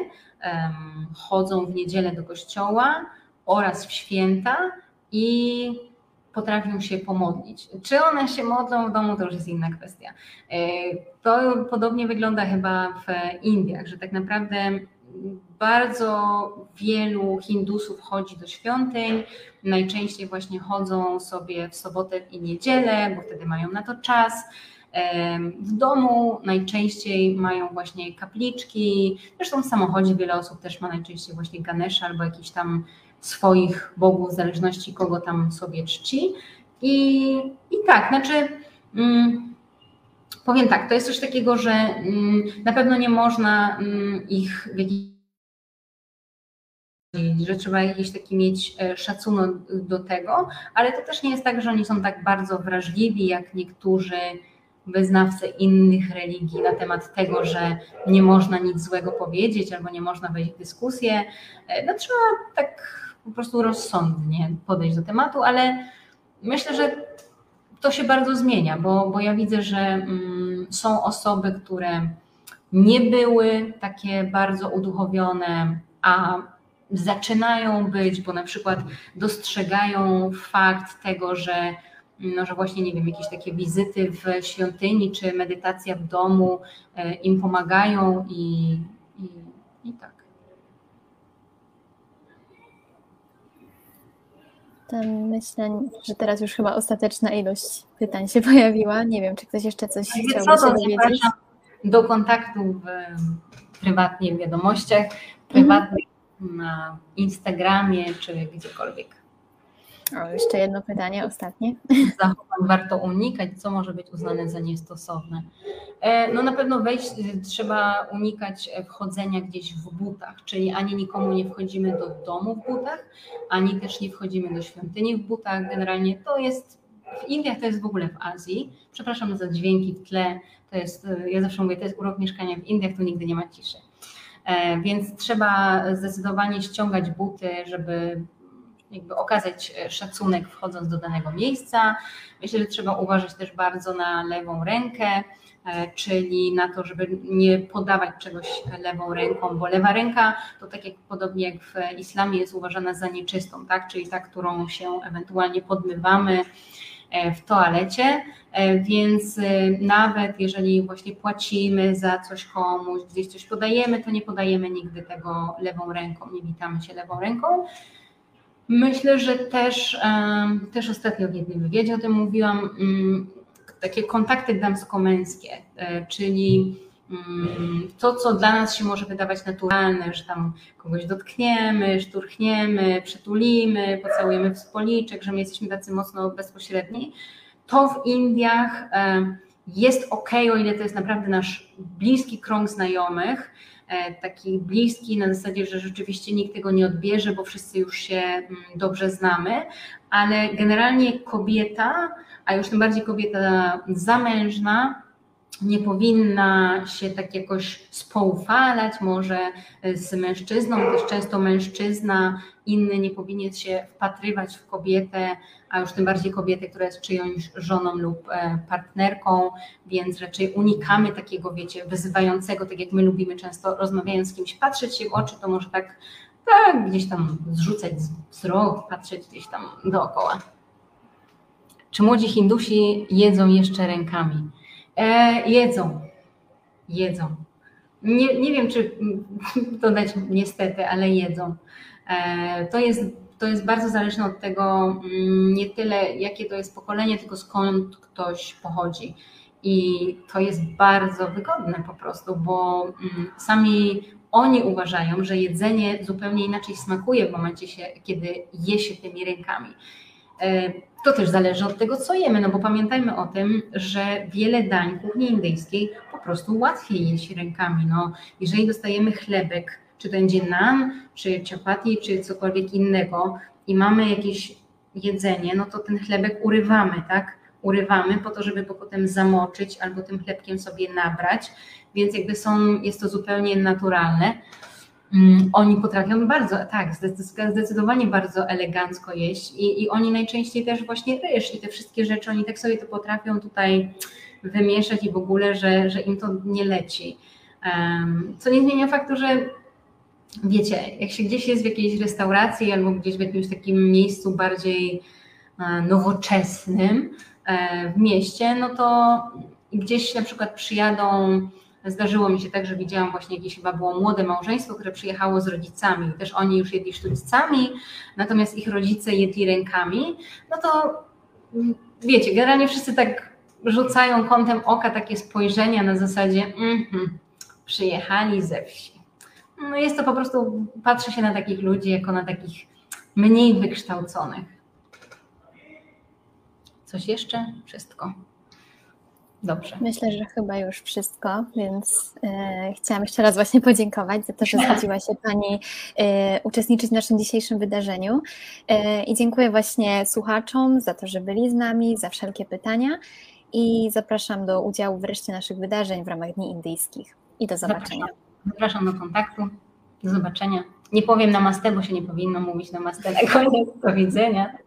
chodzą w niedzielę do kościoła oraz w święta i potrafią się pomodlić. Czy one się modlą w domu, to już jest inna kwestia. E, to podobnie wygląda chyba w Indiach, że tak naprawdę bardzo wielu Hindusów chodzi do świątyń, najczęściej właśnie chodzą sobie w sobotę i niedzielę, bo wtedy mają na to czas. W domu najczęściej mają właśnie kapliczki, zresztą w samochodzie wiele osób też ma najczęściej właśnie Ganesha albo jakiś tam swoich bogów, w zależności kogo tam sobie czci. I, i tak, znaczy mm, powiem tak, to jest coś takiego, że mm, na pewno nie można mm, ich w jakiś że trzeba jakiś taki mieć e, szacunek do tego, ale to też nie jest tak, że oni są tak bardzo wrażliwi, jak niektórzy wyznawcy innych religii na temat tego, że nie można nic złego powiedzieć albo nie można wejść w dyskusję. E, no trzeba tak po prostu rozsądnie podejść do tematu, ale myślę, że to się bardzo zmienia, bo, bo ja widzę, że mm, są osoby, które nie były takie bardzo uduchowione, a zaczynają być, bo na przykład dostrzegają fakt tego, że no, że właśnie, nie wiem, jakieś takie wizyty w świątyni czy medytacja w domu e, im pomagają i, i, i tak. Myślę, że teraz już chyba ostateczna ilość pytań się [laughs] pojawiła. Nie wiem, czy ktoś jeszcze coś chciałby się dowiedzieć. Do kontaktu w, prywatnie w wiadomościach, prywatnie mhm. na Instagramie czy gdziekolwiek. O, jeszcze jedno pytanie, ostatnie. [laughs] Zachowań warto unikać, co może być uznane za niestosowne. E, no na pewno wejść, e, trzeba unikać e, wchodzenia gdzieś w butach, czyli ani nikomu nie wchodzimy do domu w butach, ani też nie wchodzimy do świątyni w butach. Generalnie to jest w Indiach, to jest w ogóle w Azji. Przepraszam za dźwięki w tle. To jest, ja zawsze mówię, to jest urok mieszkania w Indiach, tu nigdy nie ma ciszy. Więc trzeba zdecydowanie ściągać buty, żeby jakby okazać e, szacunek wchodząc do danego miejsca. Myślę, że trzeba uważać też bardzo na lewą rękę, e, czyli na to, żeby nie podawać czegoś lewą ręką, bo lewa ręka to tak jak podobnie jak w islamie jest uważana za nieczystą, tak? czyli ta, którą się ewentualnie podmywamy e, w toalecie, więc nawet jeżeli właśnie płacimy za coś komuś, gdzieś coś podajemy, to nie podajemy nigdy tego lewą ręką, nie witamy się lewą ręką. Myślę, że też, też ostatnio w jednym wywiadzie o tym mówiłam, mm, takie kontakty damsko-męskie, e, czyli mm, to, co dla nas się może wydawać naturalne, że tam kogoś dotkniemy, szturchniemy, przytulimy, pocałujemy w spoliczek, że my jesteśmy tacy mocno bezpośredni, to w Indiach e, jest ok, o ile to jest naprawdę nasz bliski krąg znajomych, taki bliski, na zasadzie, że rzeczywiście nikt tego nie odbierze, bo wszyscy już się mm, dobrze znamy, ale generalnie kobieta, a już tym bardziej kobieta zamężna, nie powinna się tak jakoś spoufalać może z mężczyzną, też często mężczyzna inny nie powinien się wpatrywać w kobietę, a już tym bardziej kobietę, która jest czyjąś żoną lub e, partnerką, więc raczej unikamy takiego, wiecie, wyzywającego, tak jak my lubimy często rozmawiając z kimś, patrzeć się w oczy, to może tak, tak gdzieś tam zrzucać wzrok, patrzeć gdzieś tam dookoła. Czy młodzi Hindusi jedzą jeszcze rękami? E, jedzą. Jedzą. Nie, nie wiem, czy [laughs] dodać niestety, ale jedzą. E, to jest, to jest bardzo zależne od tego, mm, nie tyle jakie to jest pokolenie, tylko skąd ktoś pochodzi. I to jest bardzo wygodne po prostu, bo mm, sami oni uważają, że jedzenie zupełnie inaczej smakuje w momencie, się, kiedy je się tymi rękami. E, to też zależy od tego, co jemy, no bo pamiętajmy o tym, że wiele dań kuchni indyjskiej po prostu łatwiej jeść rękami. No, jeżeli dostajemy chlebek, czy to będzie nan, czy chapati, czy cokolwiek innego i mamy jakieś jedzenie, no to ten chlebek urywamy, tak? Urywamy po to, żeby go potem zamoczyć albo tym chlebkiem sobie nabrać, więc jakby są, jest to zupełnie naturalne. Mm, oni potrafią bardzo, tak, zdecydowanie bardzo elegancko jeść i, i oni najczęściej też właśnie ryż i te wszystkie rzeczy, oni tak sobie to potrafią tutaj wymieszać i w ogóle, że, że im to nie leci. Co nie zmienia faktu, że wiecie, jak się gdzieś jest w jakiejś restauracji albo gdzieś w jakimś takim miejscu bardziej e, nowoczesnym e, w mieście, no to gdzieś na przykład przyjadą Zdarzyło mi się tak, że widziałam właśnie jakieś chyba było młode małżeństwo, które przyjechało z rodzicami. Też oni już jedli sztućcami, natomiast ich rodzice jedli rękami. No to wiecie, generalnie wszyscy tak rzucają kątem oka takie spojrzenia na zasadzie mm -hmm, przyjechali ze wsi. No jest to po prostu, patrzy się na takich ludzi jako na takich mniej wykształconych. Coś jeszcze? Wszystko. Dobrze. Myślę, że chyba już wszystko, więc e, chciałam jeszcze raz właśnie podziękować za to, że zgodziła się Pani e, uczestniczyć w naszym dzisiejszym wydarzeniu e, i dziękuję właśnie słuchaczom za to, że byli z nami, za wszelkie pytania i zapraszam do udziału w reszcie naszych wydarzeń w ramach Dni Indyjskich i do zobaczenia. Zapraszam, zapraszam do kontaktu, do zobaczenia. Nie powiem namaste, bo się nie powinno mówić namaste na [laughs] koniec. Do widzenia.